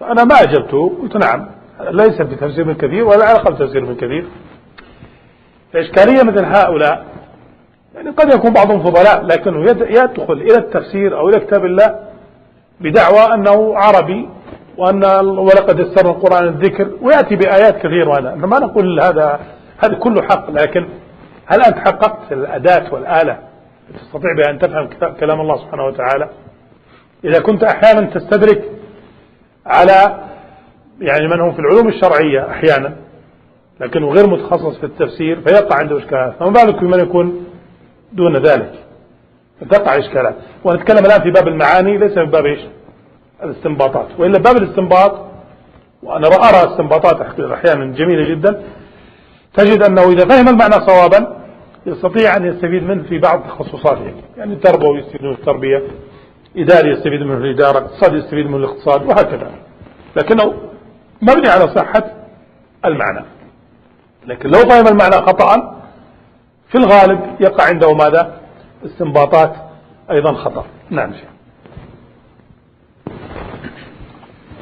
فأنا ما أجبته قلت نعم ليس بتفسير من كثير ولا على الأقل تفسير من كثير. فإشكالية مثل هؤلاء يعني قد يكون بعضهم فضلاء لكنه يدخل إلى التفسير أو إلى كتاب الله بدعوى أنه عربي وأن ولقد يسرنا القرآن الذكر ويأتي بآيات كثيرة وأنا ما نقول هذا هذا كله حق لكن هل أنت حققت الأداة والآلة؟ تستطيع بها أن تفهم كلام الله سبحانه وتعالى؟ إذا كنت أحيانا تستدرك على يعني من هم في العلوم الشرعية أحيانا لكنه غير متخصص في التفسير فيقع عنده إشكالات. فما بالك بمن يكون دون ذلك فتقع إشكالات. ونتكلم الآن في باب المعاني ليس من باب إيش؟ الاستنباطات. وإلا باب الاستنباط وأنا أرى استنباطات أحيانا جميلة جدا تجد أنه إذا فهم المعنى صوابا يستطيع أن يستفيد منه في بعض تخصصاته. يعني التربوي يستفيد التربية. إداري يستفيد منه الإدارة اقتصاد يستفيد منه الاقتصاد وهكذا. لكنه مبني على صحة المعنى. لكن لو فهم المعنى خطأ في الغالب يقع عنده ماذا؟ استنباطات أيضا خطأ. نعم شيخ.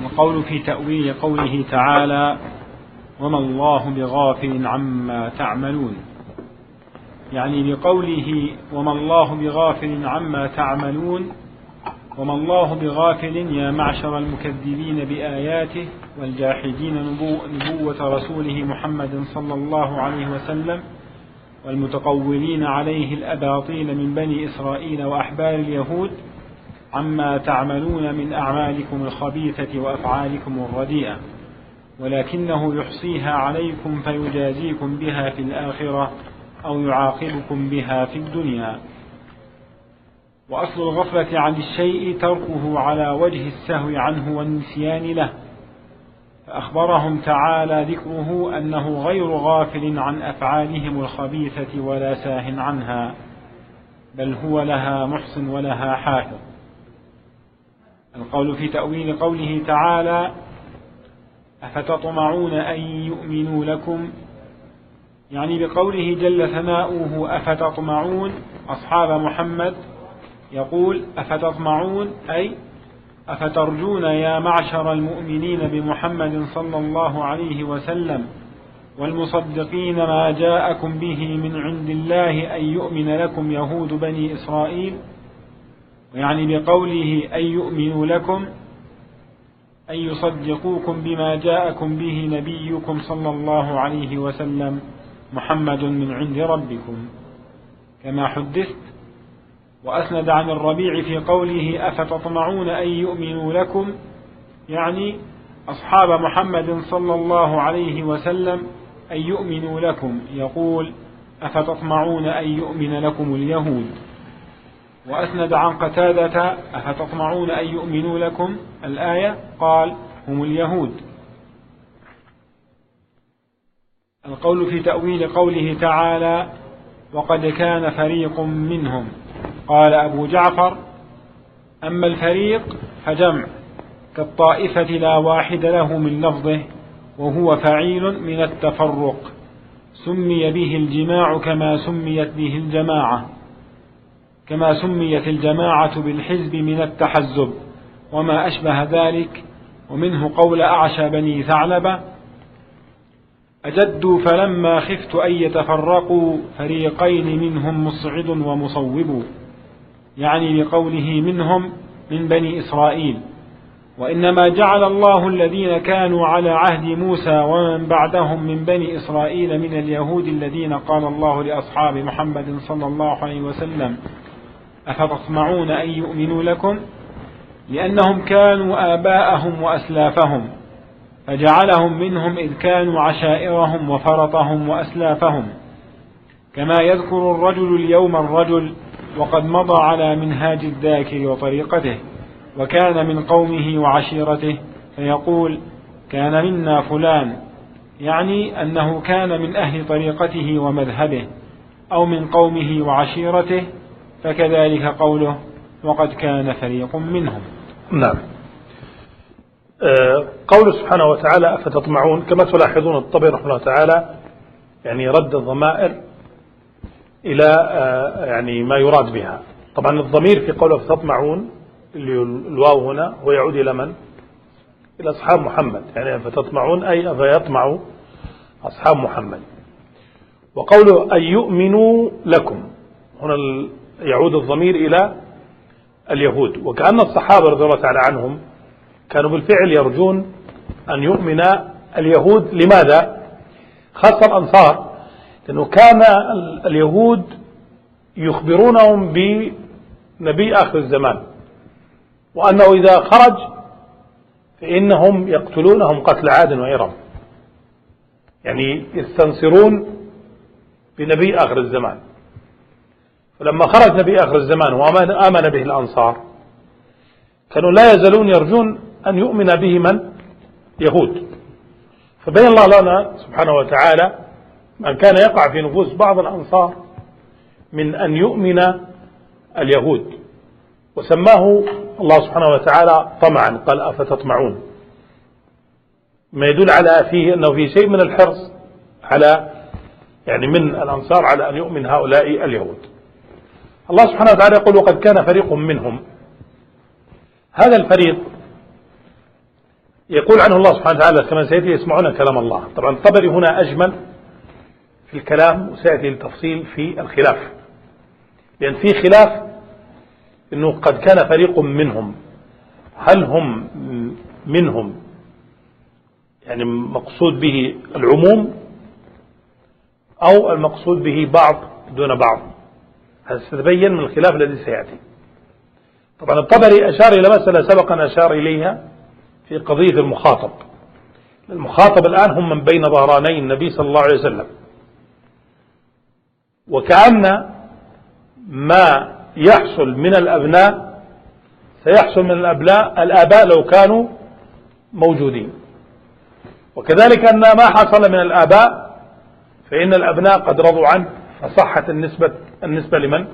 وقول في تأويل قوله تعالى وما الله بغافل عما تعملون يعني بقوله وما الله بغافل عما تعملون وما الله بغافل يا معشر المكذبين بآياته والجاحدين نبوة رسوله محمد صلى الله عليه وسلم والمتقولين عليه الأباطيل من بني إسرائيل وأحبار اليهود عما تعملون من أعمالكم الخبيثة وأفعالكم الرديئة ولكنه يحصيها عليكم فيجازيكم بها في الآخرة أو يعاقبكم بها في الدنيا وأصل الغفلة عن الشيء تركه على وجه السهو عنه والنسيان له. فأخبرهم تعالى ذكره أنه غير غافل عن أفعالهم الخبيثة ولا ساه عنها بل هو لها محسن ولها حافظ. القول في تأويل قوله تعالى أفتطمعون أن يؤمنوا لكم؟ يعني بقوله جل ثناؤه أفتطمعون أصحاب محمد يقول أفتطمعون؟ أي أفترجون يا معشر المؤمنين بمحمد صلى الله عليه وسلم والمصدقين ما جاءكم به من عند الله أن يؤمن لكم يهود بني إسرائيل؟ يعني بقوله أن يؤمنوا لكم أن يصدقوكم بما جاءكم به نبيكم صلى الله عليه وسلم محمد من عند ربكم. كما حدثت وأسند عن الربيع في قوله أفتطمعون أن يؤمنوا لكم؟ يعني أصحاب محمد صلى الله عليه وسلم أن يؤمنوا لكم. يقول أفتطمعون أن يؤمن لكم اليهود. وأسند عن قتادة أفتطمعون أن يؤمنوا لكم الآية؟ قال هم اليهود. القول في تأويل قوله تعالى وقد كان فريق منهم. قال أبو جعفر أما الفريق فجمع كالطائفة لا واحد له من لفظه وهو فعيل من التفرق سمي به الجماع كما سميت به الجماعة كما سميت الجماعة بالحزب من التحزب وما أشبه ذلك ومنه قول أعشى بني ثعلبة أجدوا فلما خفت أن يتفرقوا فريقين منهم مصعد ومصوب. يعني بقوله منهم من بني إسرائيل. وإنما جعل الله الذين كانوا على عهد موسى ومن بعدهم من بني إسرائيل من اليهود الذين قال الله لأصحاب محمد صلى الله عليه وسلم أفتطمعون أن يؤمنوا لكم؟ لأنهم كانوا آباءهم وأسلافهم فجعلهم منهم إذ كانوا عشائرهم وفرطهم وأسلافهم. كما يذكر الرجل اليوم الرجل وقد مضى على منهاج الذاكر وطريقته وكان من قومه وعشيرته فيقول كان منا فلان. يعني أنه كان من أهل طريقته ومذهبه أو من قومه وعشيرته فكذلك قوله وقد كان فريق منهم. نعم. آه، قول سبحانه وتعالى أفتطمعون؟ كما تلاحظون الطبري رحمه الله تعالى يعني رد الضمائر إلى آه، يعني ما يراد بها. طبعا الضمير في قوله أفتطمعون اللي الواو هنا هو يعود إلى من؟ إلى أصحاب محمد. يعني أفتطمعون أي أفيطمع أصحاب محمد. وقوله أن يؤمنوا لكم. هنا يعود الضمير إلى اليهود. وكأن الصحابة رضي الله تعالى عنهم كانوا بالفعل يرجون أن يؤمن اليهود. لماذا؟ خاصة الأنصار. لأنه كان اليهود يخبرونهم بنبي آخر الزمان. وأنه إذا خرج فإنهم يقتلونهم قتل عاد وإرم يعني يستنصرون بنبي آخر الزمان. فلما خرج نبي آخر الزمان وآمن به الأنصار كانوا لا يزالون يرجون أن يؤمن به من؟ يهود. فبين الله لنا سبحانه وتعالى من كان يقع في نفوس بعض الأنصار من أن يؤمن اليهود. وسماه الله سبحانه وتعالى طمعا قال أفتطمعون. ما يدل على فيه أنه في شيء من الحرص على يعني من الأنصار على أن يؤمن هؤلاء اليهود. الله سبحانه وتعالى يقول وقد كان فريق منهم. هذا الفريق يقول عنه الله سبحانه وتعالى كما سيأتي يسمعون كلام الله. طبعا الطبري هنا أجمل. الكلام وسيأتي التفصيل في الخلاف. لأن في خلاف أنه قد كان فريق منهم. هل هم منهم؟ يعني مقصود به العموم أو المقصود به بعض دون بعض. هذا ستبين من الخلاف الذي سيأتي. طبعا الطبري أشار إلى مسألة سبقا أشار إليها في قضية المخاطب. المخاطب الآن هم من بين ظهراني النبي صلى الله عليه وسلم. وكأن ما يحصل من الأبناء سيحصل من الأبناء الآباء لو كانوا موجودين. وكذلك أن ما حصل من الآباء فإن الأبناء قد رضوا عنه فصحت النسبة, النسبة لمن؟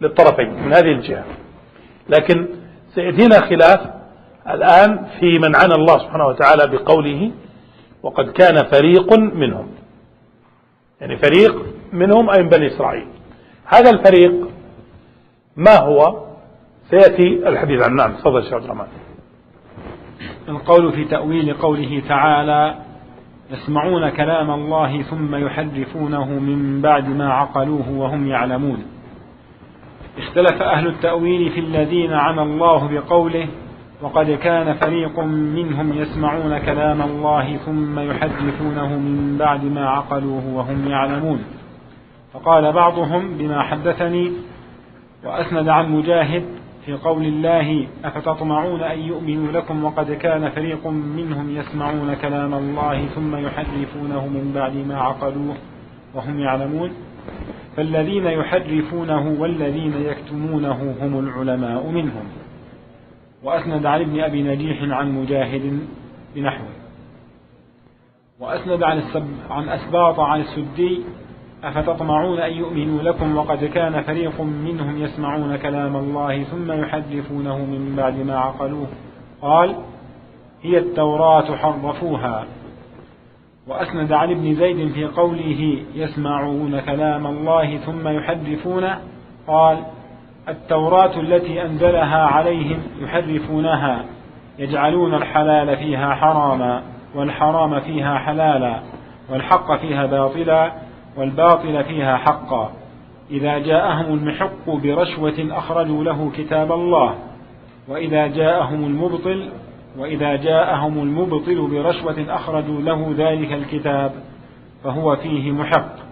للطرفين من هذه الجهة. لكن سيأتينا خلاف الآن في من عنى الله سبحانه وتعالى بقوله وقد كان فريق منهم. يعني فريق منهم أي من بني إسرائيل. هذا الفريق ما هو؟ سيأتي الحديث عن نعم تفضل شيخ عبد الرحمن. القول في تأويل قوله تعالى يسمعون كلام الله ثم يحرفونه من بعد ما عقلوه وهم يعلمون. اختلف أهل التأويل في الذين عنى الله بقوله وقد كان فريق منهم يسمعون كلام الله ثم يحرفونه من بعد ما عقلوه وهم يعلمون. فقال بعضهم بما حدثني وأسند عن مجاهد في قول الله أفتطمعون أن يؤمنوا لكم وقد كان فريق منهم يسمعون كلام الله ثم يحرفونه من بعد ما عقلوه وهم يعلمون فالذين يحرفونه والذين يكتمونه هم العلماء منهم. وأسند عن ابن أبي نجيح عن مجاهد بنحوه. وأسند عن, عن أسباط عن السدي أفتطمعون أن يؤمنوا لكم وقد كان فريق منهم يسمعون كلام الله ثم يحرفونه من بعد ما عقلوه؟ قال هي التوراة حرفوها. وأسند عن ابن زيد في قوله يسمعون كلام الله ثم يحرفونه قال التوراة التي أنزلها عليهم يحرفونها يجعلون الحلال فيها حراما والحرام فيها حلالا والحق فيها باطلا والباطل فيها حقا. إذا جاءهم المحق برشوة أخرجوا له كتاب الله. وإذا جاءهم المبطل وإذا جاءهم المبطل برشوة أخرجوا له ذلك الكتاب فهو فيه محق.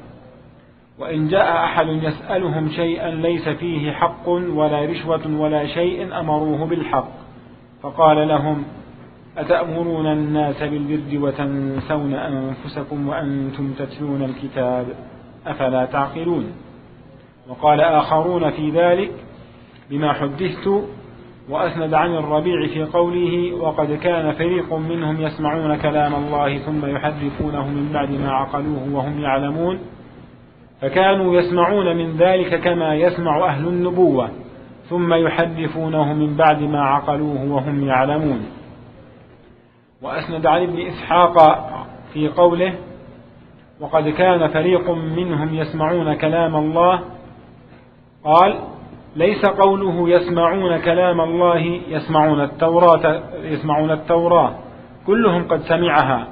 وإن جاء أحد يسألهم شيئا ليس فيه حق ولا رشوة ولا شيء أمروه بالحق فقال لهم أتأمرون الناس بالبر وتنسون أنفسكم وأنتم تتلون الكتاب أفلا تعقلون؟ وقال آخرون في ذلك بما حدثت وأسند عن الربيع في قوله وقد كان فريق منهم يسمعون كلام الله ثم يحرفونه من بعد ما عقلوه وهم يعلمون فكانوا يسمعون من ذلك كما يسمع أهل النبوة ثم يحرفونه من بعد ما عقلوه وهم يعلمون. وأسند عن ابن إسحاق في قوله وقد كان فريق منهم يسمعون كلام الله. قال ليس قوله يسمعون كلام الله يسمعون التوراة يسمعون التوراة كلهم قد سمعها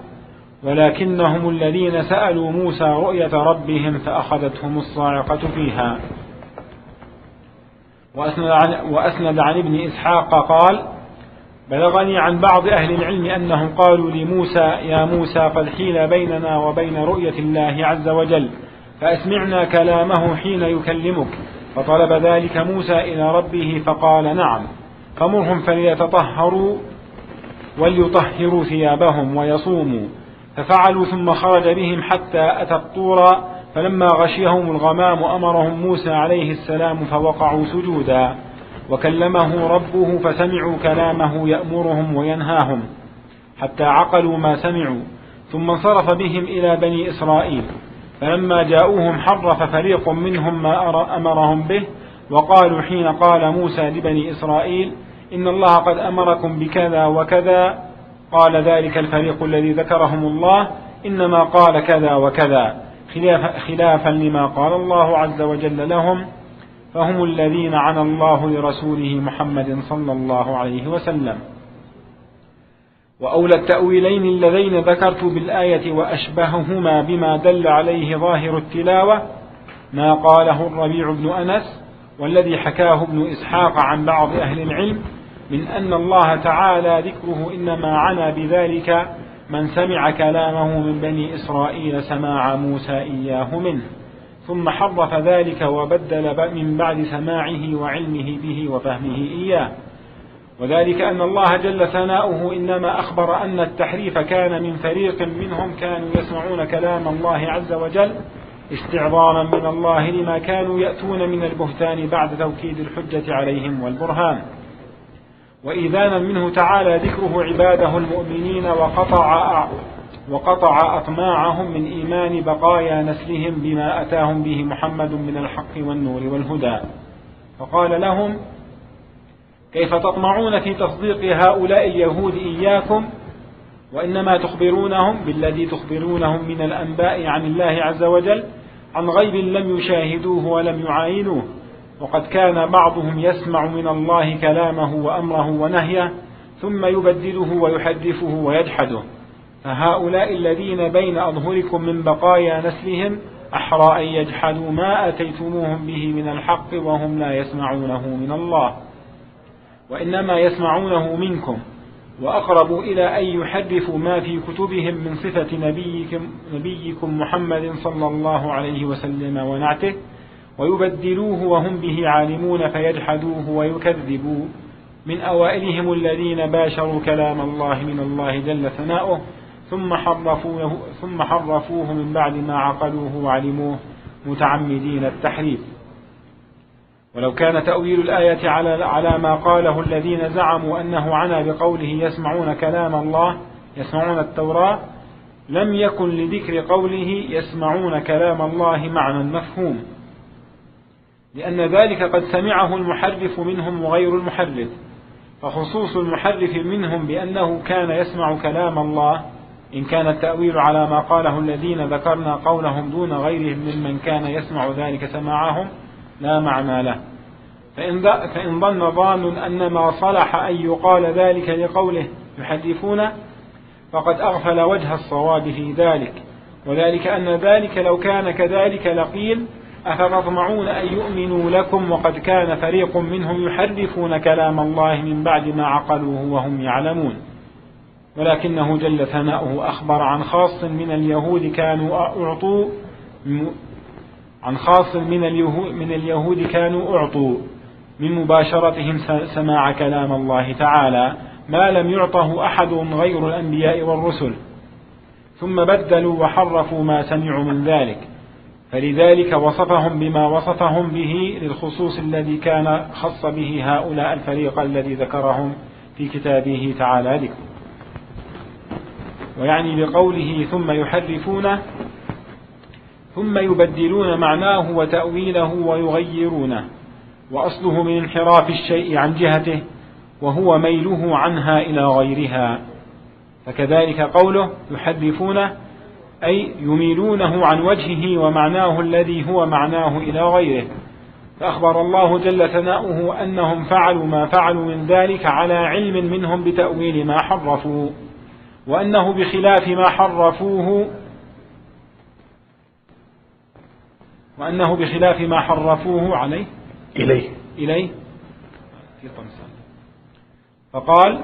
ولكنهم الذين سألوا موسى رؤية ربهم فأخذتهم الصاعقة فيها. وأسند عن, وأسند عن ابن إسحاق قال بلغني عن بعض أهل العلم أنهم قالوا لموسى يا موسى قد حيل بيننا وبين رؤية الله عز وجل فأسمعنا كلامه حين يكلمك. فطلب ذلك موسى إلى ربه فقال نعم. فمرهم فليتطهروا وليطهروا ثيابهم ويصوموا. ففعلوا ثم خرج بهم حتى أتى الطور فلما غشيهم الغمام أمرهم موسى عليه السلام فوقعوا سجودا. وكلمه ربه فسمعوا كلامه يأمرهم وينهاهم حتى عقلوا ما سمعوا ثم انصرف بهم إلى بني إسرائيل. فلما جاءوهم حرف فريق منهم ما أمرهم به وقالوا حين قال موسى لبني إسرائيل إن الله قد أمركم بكذا وكذا قال ذلك الفريق الذي ذكرهم الله إنما قال كذا وكذا خلافا لما قال الله عز وجل لهم. فهم الذين عنى الله لرسوله محمد صلى الله عليه وسلم. وأولى التأويلين اللذين ذكرت بالآية وأشبههما بما دل عليه ظاهر التلاوة ما قاله الربيع بن أنس والذي حكاه ابن إسحاق عن بعض أهل العلم من أن الله تعالى ذكره إنما عنى بذلك من سمع كلامه من بني إسرائيل سماع موسى إياه منه. ثم حرف ذلك وبدل من بعد سماعه وعلمه به وفهمه إياه. وذلك أن الله جل ثناؤه إنما أخبر أن التحريف كان من فريق منهم كانوا يسمعون كلام الله عز وجل استعظاما من الله لما كانوا يأتون من البهتان بعد توكيد الحجة عليهم والبرهان. وإذانا منه تعالى ذكره عباده المؤمنين وقطع وقطع أطماعهم من إيمان بقايا نسلهم بما أتاهم به محمد من الحق والنور والهدى. فقال لهم كيف تطمعون في تصديق هؤلاء اليهود إياكم؟ وإنما تخبرونهم بالذي تخبرونهم من الأنباء عن الله عز وجل عن غيب لم يشاهدوه ولم يعاينوه. وقد كان بعضهم يسمع من الله كلامه وأمره ونهيه ثم يبدله ويحدثه ويجحده. فهؤلاء الذين بين أظهركم من بقايا نسلهم أحرى أن يجحدوا ما أتيتموهم به من الحق وهم لا يسمعونه من الله وإنما يسمعونه منكم وأقرب إلى أن يحرفوا ما في كتبهم من صفة نبيكم, نبيكم محمد صلى الله عليه وسلم ونعته ويبدلوه وهم به عالمون فيجحدوه ويكذبوا من أوائلهم الذين باشروا كلام الله من الله جل ثناؤه ثم حرفوه, ثم حرفوه من بعد ما عقلوه وعلموه متعمدين التحريف. ولو كان تأويل الآية على على ما قاله الذين زعموا أنه عنا بقوله يسمعون كلام الله يسمعون التوراة لم يكن لذكر قوله يسمعون كلام الله معنى مفهوم. لأن ذلك قد سمعه المحرف منهم وغير المحرف. فخصوص المحرف منهم بأنه كان يسمع كلام الله إن كان التأويل على ما قاله الذين ذكرنا قولهم دون غيرهم ممن كان يسمع ذلك سماعهم لا معنى له. فإن, فإن ظن ظان أن ما صلح أن يقال ذلك لقوله يحدثون فقد أغفل وجه الصواب في ذلك. وذلك أن ذلك لو كان كذلك لقيل أفتطمعون أن يؤمنوا لكم وقد كان فريق منهم يحرفون كلام الله من بعد ما عقلوه وهم يعلمون. ولكنه جل ثناؤه أخبر عن خاص من اليهود كانوا أعطوا عن خاص من اليهود, من اليهود كانوا أعطوا من مباشرتهم سماع كلام الله تعالى ما لم يعطه أحد غير الأنبياء والرسل. ثم بدلوا وحرفوا ما سمعوا من ذلك. فلذلك وصفهم بما وصفهم به للخصوص الذي كان خص به هؤلاء الفريق الذي ذكرهم في كتابه تعالى ذكر ويعني بقوله ثم يحرفونه ثم يبدلون معناه وتأويله ويغيرونه. وأصله من انحراف الشيء عن جهته وهو ميله عنها إلى غيرها. فكذلك قوله يحرفونه أي يميلونه عن وجهه ومعناه الذي هو معناه إلى غيره. فأخبر الله جل ثناؤه أنهم فعلوا ما فعلوا من ذلك على علم منهم بتأويل ما حرفوا. وأنه بخلاف ما حرفوه وأنه بخلاف ما حرفوه عليه إليه. إليه. في فقال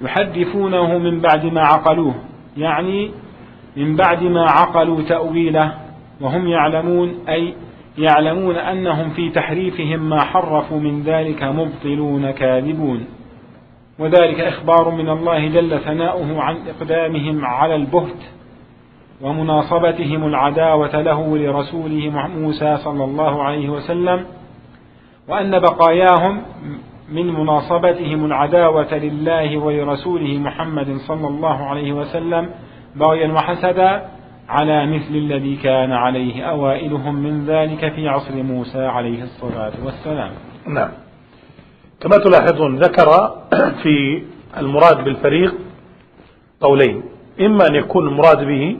يحدثونه من بعد ما عقلوه يعني من بعد ما عقلوا تأويله وهم يعلمون أي يعلمون أنهم في تحريفهم ما حرفوا من ذلك مبطلون كاذبون. وذلك إخبار من الله جل ثناؤه عن إقدامهم على البهت ومناصبتهم العداوة له لرسوله موسى صلى الله عليه وسلم وأن بقاياهم من مناصبتهم العداوة لله ولرسوله محمد صلى الله عليه وسلم بغيا وحسدا على مثل الذي كان عليه أوائلهم من ذلك في عصر موسى عليه الصلاة والسلام. نعم. كما تلاحظون ذكر [clears throat] في المراد بالفريق قولين. إما أن يكون المراد به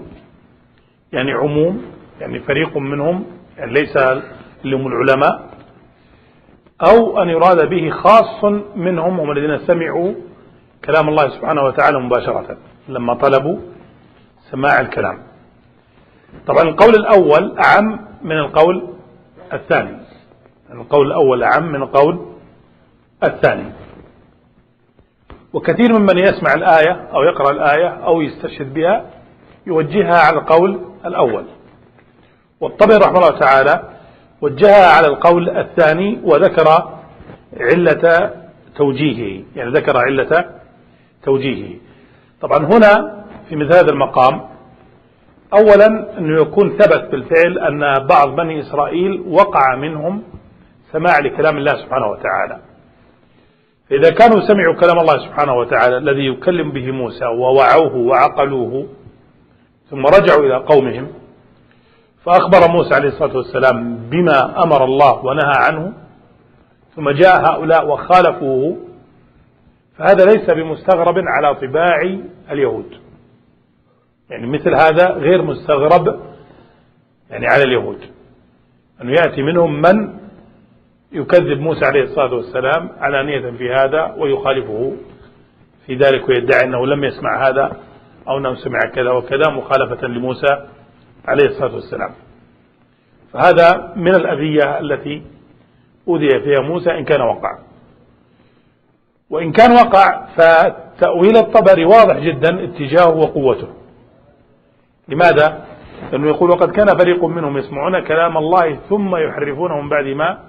يعني عموم يعني فريق منهم يعني ليس اللي هم العلماء أو أن يراد به خاص منهم هم الذين سمعوا كلام الله سبحانه وتعالى مباشرة لما طلبوا سماع الكلام. طبعا القول الأول أعم من القول الثاني. القول الأول أعم من القول الثاني. وكثير ممن يسمع الآية أو يقرأ الآية أو يستشهد بها يوجهها على القول الأول. والطبري رحمه الله تعالى وجهها على القول الثاني وذكر علة توجيهه يعني ذكر علة توجيهه. طبعا هنا في مثل هذا المقام أولا أنه يكون ثبت بالفعل أن بعض بني إسرائيل وقع منهم سماع لكلام الله سبحانه وتعالى. إذا كانوا سمعوا كلام الله سبحانه وتعالى الذي يكلم به موسى ووعوه وعقلوه ثم رجعوا إلى قومهم فأخبر موسى عليه الصلاة والسلام بما أمر الله ونهى عنه ثم جاء هؤلاء وخالفوه فهذا ليس بمستغرب على طباع اليهود. يعني مثل هذا غير مستغرب يعني على اليهود. أنه يأتي منهم من يكذب موسى عليه الصلاة والسلام علانية في هذا ويخالفه في ذلك ويدعي أنه لم يسمع هذا أو أنه سمع كذا وكذا مخالفة لموسى عليه الصلاة والسلام. فهذا من الأذية التي أذي فيها موسى إن كان وقع. وإن كان وقع فتأويل الطبري واضح جدا اتجاهه وقوته. لماذا؟ لأنه يقول وقد كان فريق منهم يسمعون كلام الله ثم يحرفونه من بعد ما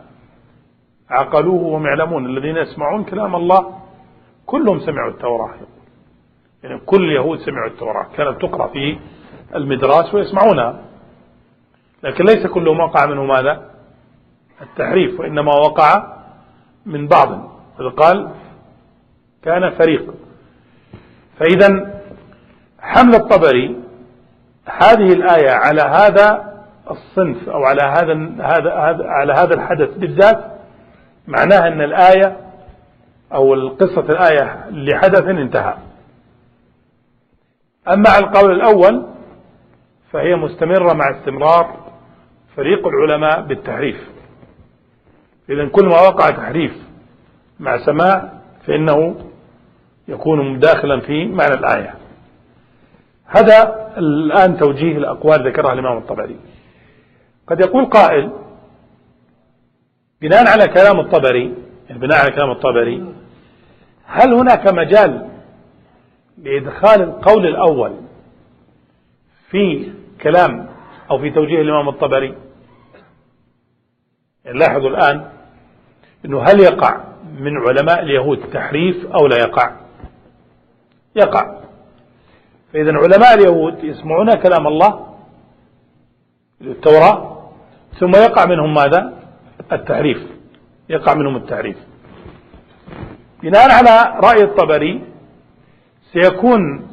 عقلوه وهم يعلمون. الذين يسمعون كلام الله كلهم سمعوا التوراة. يعني كل اليهود سمعوا التوراة. كانت تقرأ في المدراس ويسمعونها. لكن ليس كلهم وقع منه ماذا؟ التحريف وإنما وقع من بعض. قال كان فريق. فإذا حمل الطبري هذه الآية على هذا الصنف أو على هذا هذا على هذا الحدث بالذات معناها أن الآية أو القصة الآية لحدث انتهى. أما على القول الأول فهي مستمرة مع استمرار فريق العلماء بالتحريف. إذا كل ما وقع تحريف مع سماع فإنه يكون مداخلا في معنى الآية. هذا الآن توجيه الأقوال ذكرها الإمام الطبري. قد يقول قائل بناء على كلام الطبري بناء على كلام الطبري هل هناك مجال لإدخال القول الأول في كلام أو في توجيه الإمام الطبري؟ لاحظوا الآن أنه هل يقع من علماء اليهود تحريف أو لا يقع؟ يقع. فإذا علماء اليهود يسمعون كلام الله التوراة ثم يقع منهم ماذا؟ التحريف يقع منهم التحريف بناء على رأي الطبري سيكون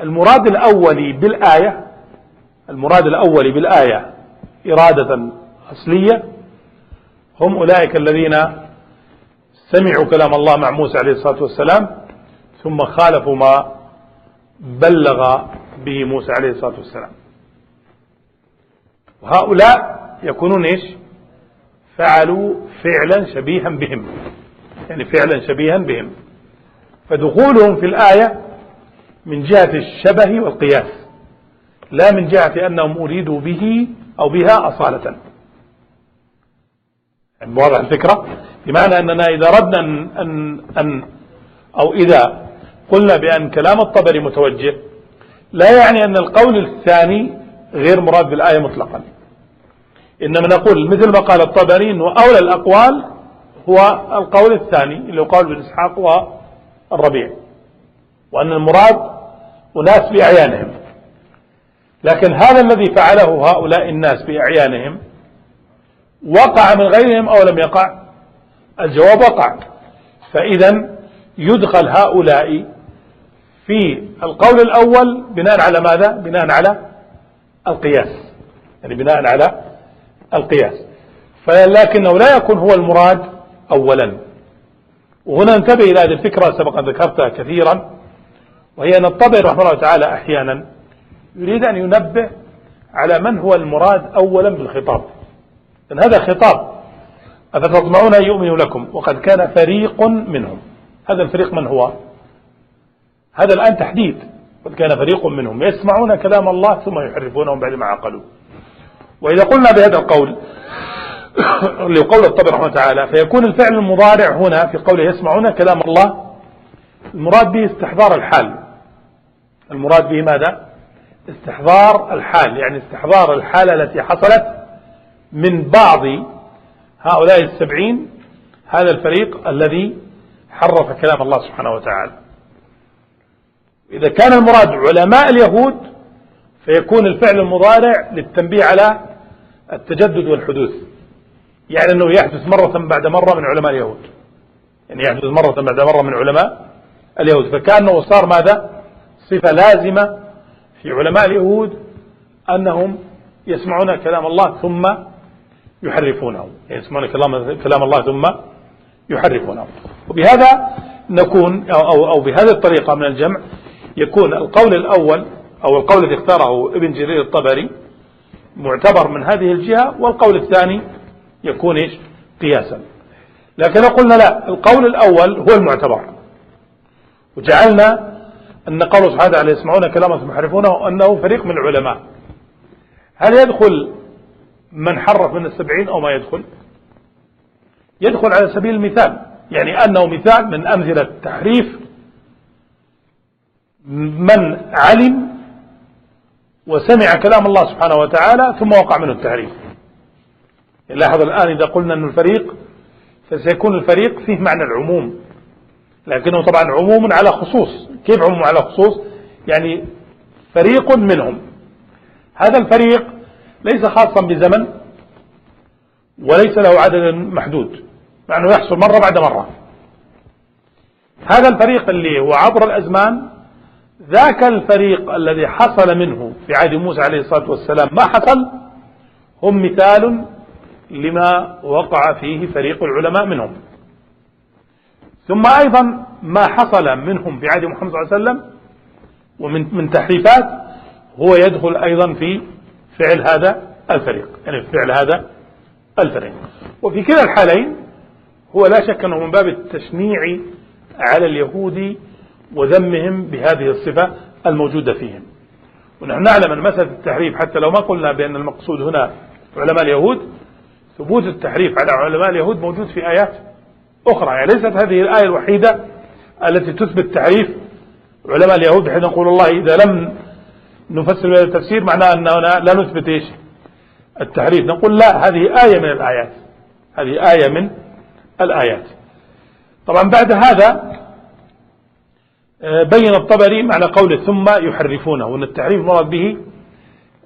المراد الأولي بالآية المراد الأولي بالآية إرادة أصلية هم أولئك الذين سمعوا كلام الله مع موسى عليه الصلاة والسلام ثم خالفوا ما بلغ به موسى عليه الصلاة والسلام. وهؤلاء يكونون إيش؟ فعلوا فعلا شبيها بهم. يعني فعلا شبيها بهم. فدخولهم في الآية من جهة الشبه والقياس لا من جهة أنهم أريدوا به أو بها أصالة. يعني واضح الفكرة؟ بمعنى أننا إذا أردنا أن, أن, أن أو إذا قلنا بأن كلام الطبري متوجه لا يعني أن القول الثاني غير مراد بالآية مطلقا. إنما نقول مثل ما قال الطبري أنه أولى الأقوال هو القول الثاني اللي هو قول إسحاق والربيع وأن المراد أناس بأعيانهم. لكن هذا الذي فعله هؤلاء الناس بأعيانهم وقع من غيرهم أو لم يقع؟ الجواب وقع. فإذا يدخل هؤلاء في القول الأول بناء على ماذا؟ بناء على القياس. يعني بناء على القياس. فلكنه لا يكون هو المراد أولا. وهنا انتبه إلى هذه الفكرة سبق أن ذكرتها كثيرا وهي أن الطبع رحمه الله تعالى أحيانا يريد أن ينبه على من هو المراد أولا بالخطاب. لأن هذا خطاب أفتطمعون أن يؤمنوا لكم وقد كان فريق منهم. هذا الفريق من هو؟ هذا الآن تحديد قد كان فريق منهم. يسمعون كلام الله ثم يحرفونه بعد ما عقلوا. وإذا قلنا بهذا القول [coughs] لقول الطبع رحمه تعالى فيكون الفعل المضارع هنا في قوله يسمعون كلام الله المراد به استحضار الحال. المراد به ماذا؟ استحضار الحال يعني استحضار الحالة التي حصلت من بعض هؤلاء السبعين هذا الفريق الذي حرف كلام الله سبحانه وتعالى. إذا كان المراد علماء اليهود فيكون الفعل المضارع للتنبيه على التجدد والحدوث. يعني أنه يحدث مرة بعد مرة من علماء اليهود. يعني يحدث مرة بعد مرة من علماء اليهود. فكأنه صار ماذا؟ صفة لازمة في علماء اليهود أنهم يسمعون كلام الله ثم يحرفونه. يعني يسمعون كلام, كلام الله ثم يحرفونه. وبهذا نكون أو, أو, أو بهذه الطريقة من الجمع يكون القول الأول أو القول الذي اختاره ابن جرير الطبري معتبر من هذه الجهة والقول الثاني يكون إيش؟ قياسا. لكن قلنا لا القول الأول هو المعتبر. وجعلنا أن قوله سبحانه وتعالى يسمعون كلام ثم يحرفونه أنه فريق من العلماء. هل يدخل من حرف من السبعين أو ما يدخل؟ يدخل على سبيل المثال يعني أنه مثال من أمثلة تحريف من علم وسمع كلام الله سبحانه وتعالى ثم وقع منه التحريف. لاحظ الآن إذا قلنا أن الفريق فسيكون الفريق فيه معنى العموم. لكنه طبعا عموم على خصوص. كيف عموم على خصوص؟ يعني فريق منهم. هذا الفريق ليس خاصا بزمن وليس له عدد محدود مع أنه يحصل مرة بعد مرة. هذا الفريق اللي هو عبر الأزمان ذاك الفريق الذي حصل منه في عهد موسى عليه الصلاة والسلام ما حصل؟ هم مثال لما وقع فيه فريق العلماء منهم. ثم أيضا ما حصل منهم في عهد محمد صلى الله عليه وسلم ومن من تحريفات هو يدخل أيضا في فعل هذا الفريق يعني فعل هذا الفريق. وفي كلا الحالين هو لا شك أنه من باب التشنيع على اليهود وذمهم بهذه الصفة الموجودة فيهم. ونحن نعلم أن مسألة التحريف حتى لو ما قلنا بأن المقصود هنا علماء اليهود ثبوت التحريف على علماء اليهود موجود في آيات أخرى. يعني ليست هذه الآية الوحيدة التي تثبت تحريف علماء اليهود بحيث نقول الله إذا لم نفسر بهذا التفسير معناه أننا لا نثبت إيش؟ التحريف. نقول لا هذه آية من الآيات. هذه آية من الآيات. طبعا بعد هذا بين الطبري معنى قوله ثم يحرفونه وأن التحريف مراد به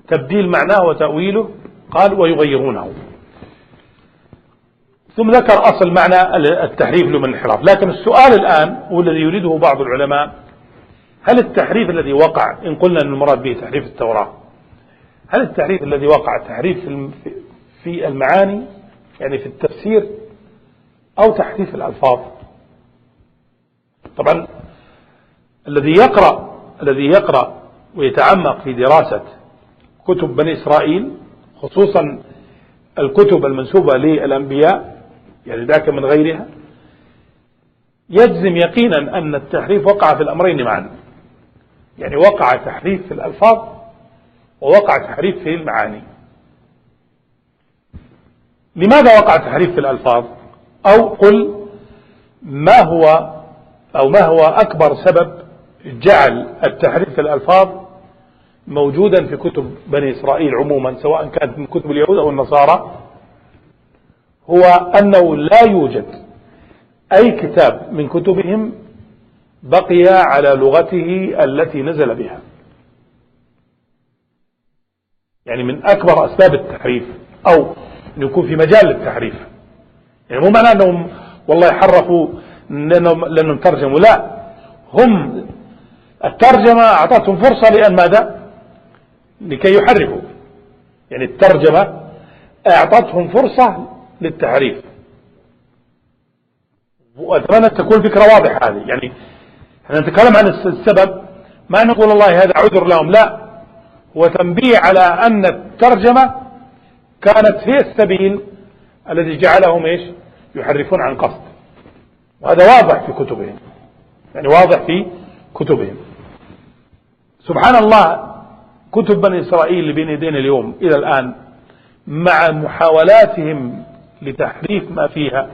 تبديل معناه وتأويله قال ويغيرونه. ثم ذكر أصل معنى التحريف له من الانحراف لكن السؤال الآن والذي يريده بعض العلماء هل التحريف الذي وقع إن قلنا أن المراد به تحريف التوراة هل التحريف الذي وقع تحريف في المعاني يعني في التفسير أو تحريف الألفاظ؟ طبعا الذي يقرأ الذي يقرأ ويتعمق في دراسة كتب بني إسرائيل خصوصا الكتب المنسوبة للأنبياء يعني ذاك من غيرها يجزم يقينا أن التحريف وقع في الأمرين معا. يعني وقع تحريف في الألفاظ ووقع تحريف في المعاني. لماذا وقع تحريف في الألفاظ؟ أو قل ما هو أو ما هو أكبر سبب جعل التحريف في الألفاظ موجودا في كتب بني إسرائيل عموما سواء كانت من كتب اليهود أو النصارى هو أنه لا يوجد أي كتاب من كتبهم بقي على لغته التي نزل بها. يعني من أكبر أسباب التحريف أو أن يكون في مجال للتحريف. يعني مو معناه أنهم والله حرفوا لأنهم, ترجموا لا. هم الترجمة أعطتهم فرصة لأن ماذا؟ لكي يحرفوا يعني الترجمة أعطتهم فرصة للتحريف وأتمنى تكون الفكرة واضحة هذه. يعني إحنا نتكلم عن السبب. ما نقول الله هذا عذر لهم. لا. هو تنبيه على أن الترجمة كانت هي السبيل الذي جعلهم إيش؟ يحرفون عن قصد. وهذا واضح في كتبهم. يعني واضح في كتبهم. سبحان الله كتب بني إسرائيل اللي بين يدينا اليوم إلى الآن مع محاولاتهم لتحريف ما فيها.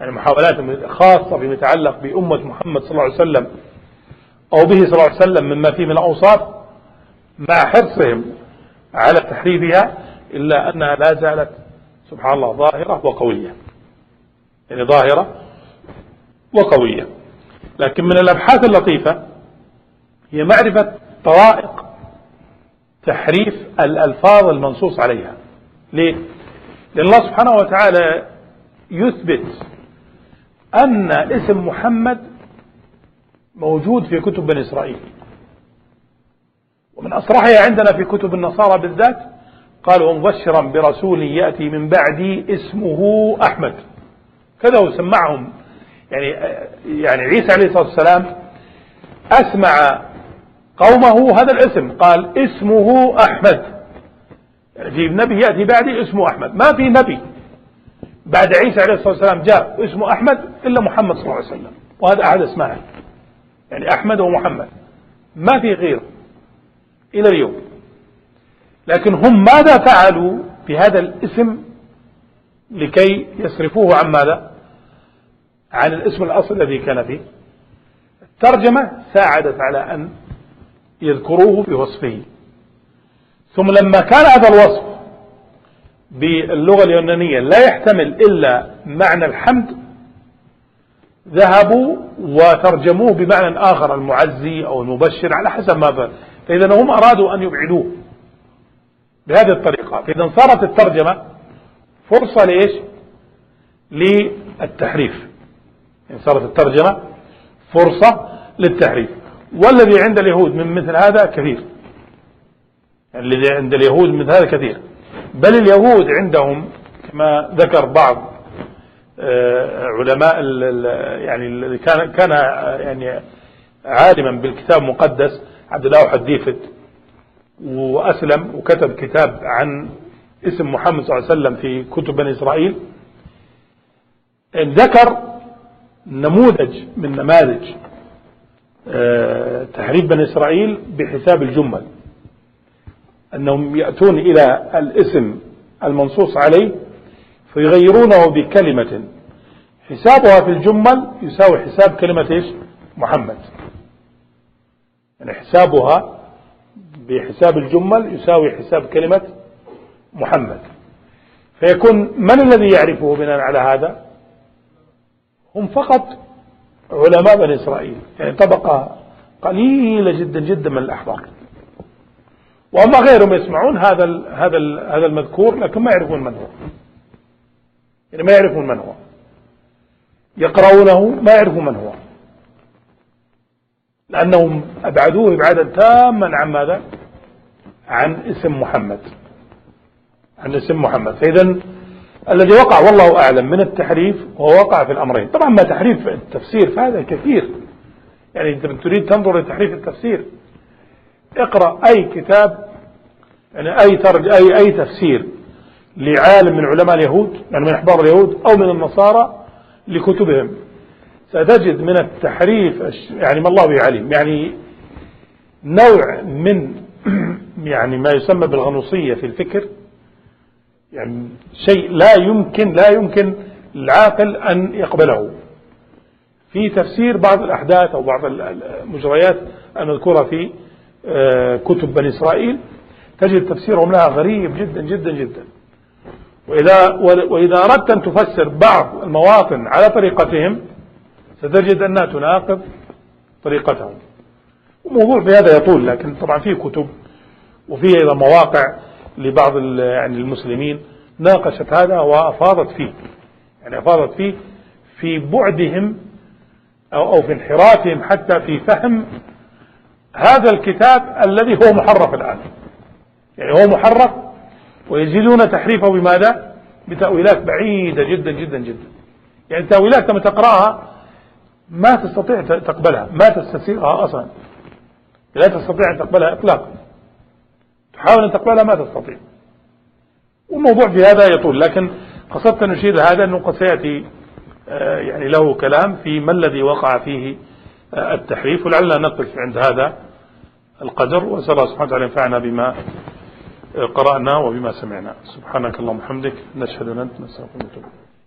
يعني محاولات خاصة فيما يتعلق بأمة محمد صلى الله عليه وسلم أو به صلى الله عليه وسلم مما فيه من الأوصاف مع حرصهم على تحريفها إلا أنها لا زالت سبحان الله ظاهرة وقوية. يعني ظاهرة وقوية. لكن من الأبحاث اللطيفة هي معرفة طرائق تحريف الألفاظ المنصوص عليها. ليه؟ لأن الله سبحانه وتعالى يثبت أن اسم محمد موجود في كتب بني إسرائيل. ومن أصرحها عندنا في كتب النصارى بالذات قالوا مبشرا برسول يأتي من بعدي اسمه أحمد. كذا وسمعهم يعني يعني عيسى عليه الصلاة والسلام أسمع قومه هذا الاسم. قال اسمه أحمد. في نبي يأتي بعدي اسمه أحمد. ما في نبي بعد عيسى عليه الصلاة والسلام جاء اسمه أحمد إلا محمد صلى الله عليه وسلم. وهذا أحد اسمائه يعني أحمد ومحمد. ما في غيره إلى اليوم. لكن هم ماذا فعلوا بهذا الاسم لكي يصرفوه عن ماذا؟ عن الاسم الأصل الذي كان فيه. الترجمة ساعدت على أن يذكروه بوصفه ثم لما كان هذا الوصف باللغة اليونانية لا يحتمل إلا معنى الحمد ذهبوا وترجموه بمعنى آخر المعزي أو المبشر على حسب ما فعل فإذا هم أرادوا أن يبعدوه بهذه الطريقة. فإذا صارت الترجمة فرصة لإيش؟ للتحريف. يعني صارت الترجمة فرصة للتحريف. والذي عند اليهود من مثل هذا كثير. الذي عند اليهود من هذا كثير. بل اليهود عندهم كما ذكر بعض آه، علماء يعني كان كان يعني عالما بالكتاب المقدس عبد الله حديفت وأسلم وكتب كتاب عن اسم محمد صلى الله عليه وسلم في كتب بني إسرائيل. ذكر نموذج من نماذج تحريف بني إسرائيل بحساب الجمل أنهم يأتون إلى الاسم المنصوص عليه فيغيرونه بكلمة. حسابها في الجمل يساوي حساب كلمة إيش؟ محمد. يعني حسابها بحساب الجمل يساوي حساب كلمة محمد. فيكون من الذي يعرفه بناء على هذا؟ هم فقط علماء بني إسرائيل. يعني طبقة قليلة جدا جدا من الأحبار. وأما غيرهم يسمعون هذا هذا هذا المذكور لكن ما يعرفون من هو. يعني ما يعرفون من هو. يقرؤونه ما يعرفون من هو. لأنهم أبعدوه إبعادا تاما عن ماذا؟ عن اسم محمد. عن اسم محمد. فإذا الذي وقع والله أعلم من التحريف هو وقع في الأمرين. طبعا ما تحريف التفسير فهذا كثير. يعني أنت تريد تنظر لتحريف التفسير اقرأ أي كتاب يعني أي, ترج أي, أي تفسير لعالم من علماء اليهود يعني من أحبار اليهود أو من النصارى لكتبهم. ستجد من التحريف يعني ما الله به عليم. يعني نوع من [clears throat] يعني ما يسمى بالغنوصية في الفكر يعني شيء لا يمكن لا يمكن العاقل أن يقبله. في تفسير بعض الأحداث أو بعض المجريات المذكورة في آه، كتب بني إسرائيل تجد تفسيرهم لها غريب جدا جدا جدا. وإذا, وإذا أردت أن تفسر بعض المواطن على طريقتهم ستجد أنها تناقض طريقتهم. وموضوع في هذا يطول لكن طبعا فيه كتب وفيه أيضا مواقع لبعض يعني المسلمين ناقشت هذا وأفاضت فيه. يعني أفاضت فيه في بعدهم أو, أو في انحرافهم حتى في فهم هذا الكتاب الذي هو محرف الآن. يعني هو محرف ويزيدون تحريفه بماذا؟ بتأويلات بعيدة جدا جدا جدا. يعني تأويلات لما تقرأها ما تستطيع تقبلها ما تستسيغها أصلا. لا تستطيع أن تقبلها إطلاقا. تحاول أن تقبلها ما تستطيع. والموضوع في هذا يطول لكن قصدت أن نشير هذا أنه قد سيأتي آه، يعني له كلام في ما الذي وقع فيه آه، التحريف ولعلنا نقف عند هذا القدر وأسأل الله سبحانه وتعالى ينفعنا بما آه، قرأنا وبما سمعنا. سبحانك اللهم وبحمدك نشهد أن أنت نستغفرك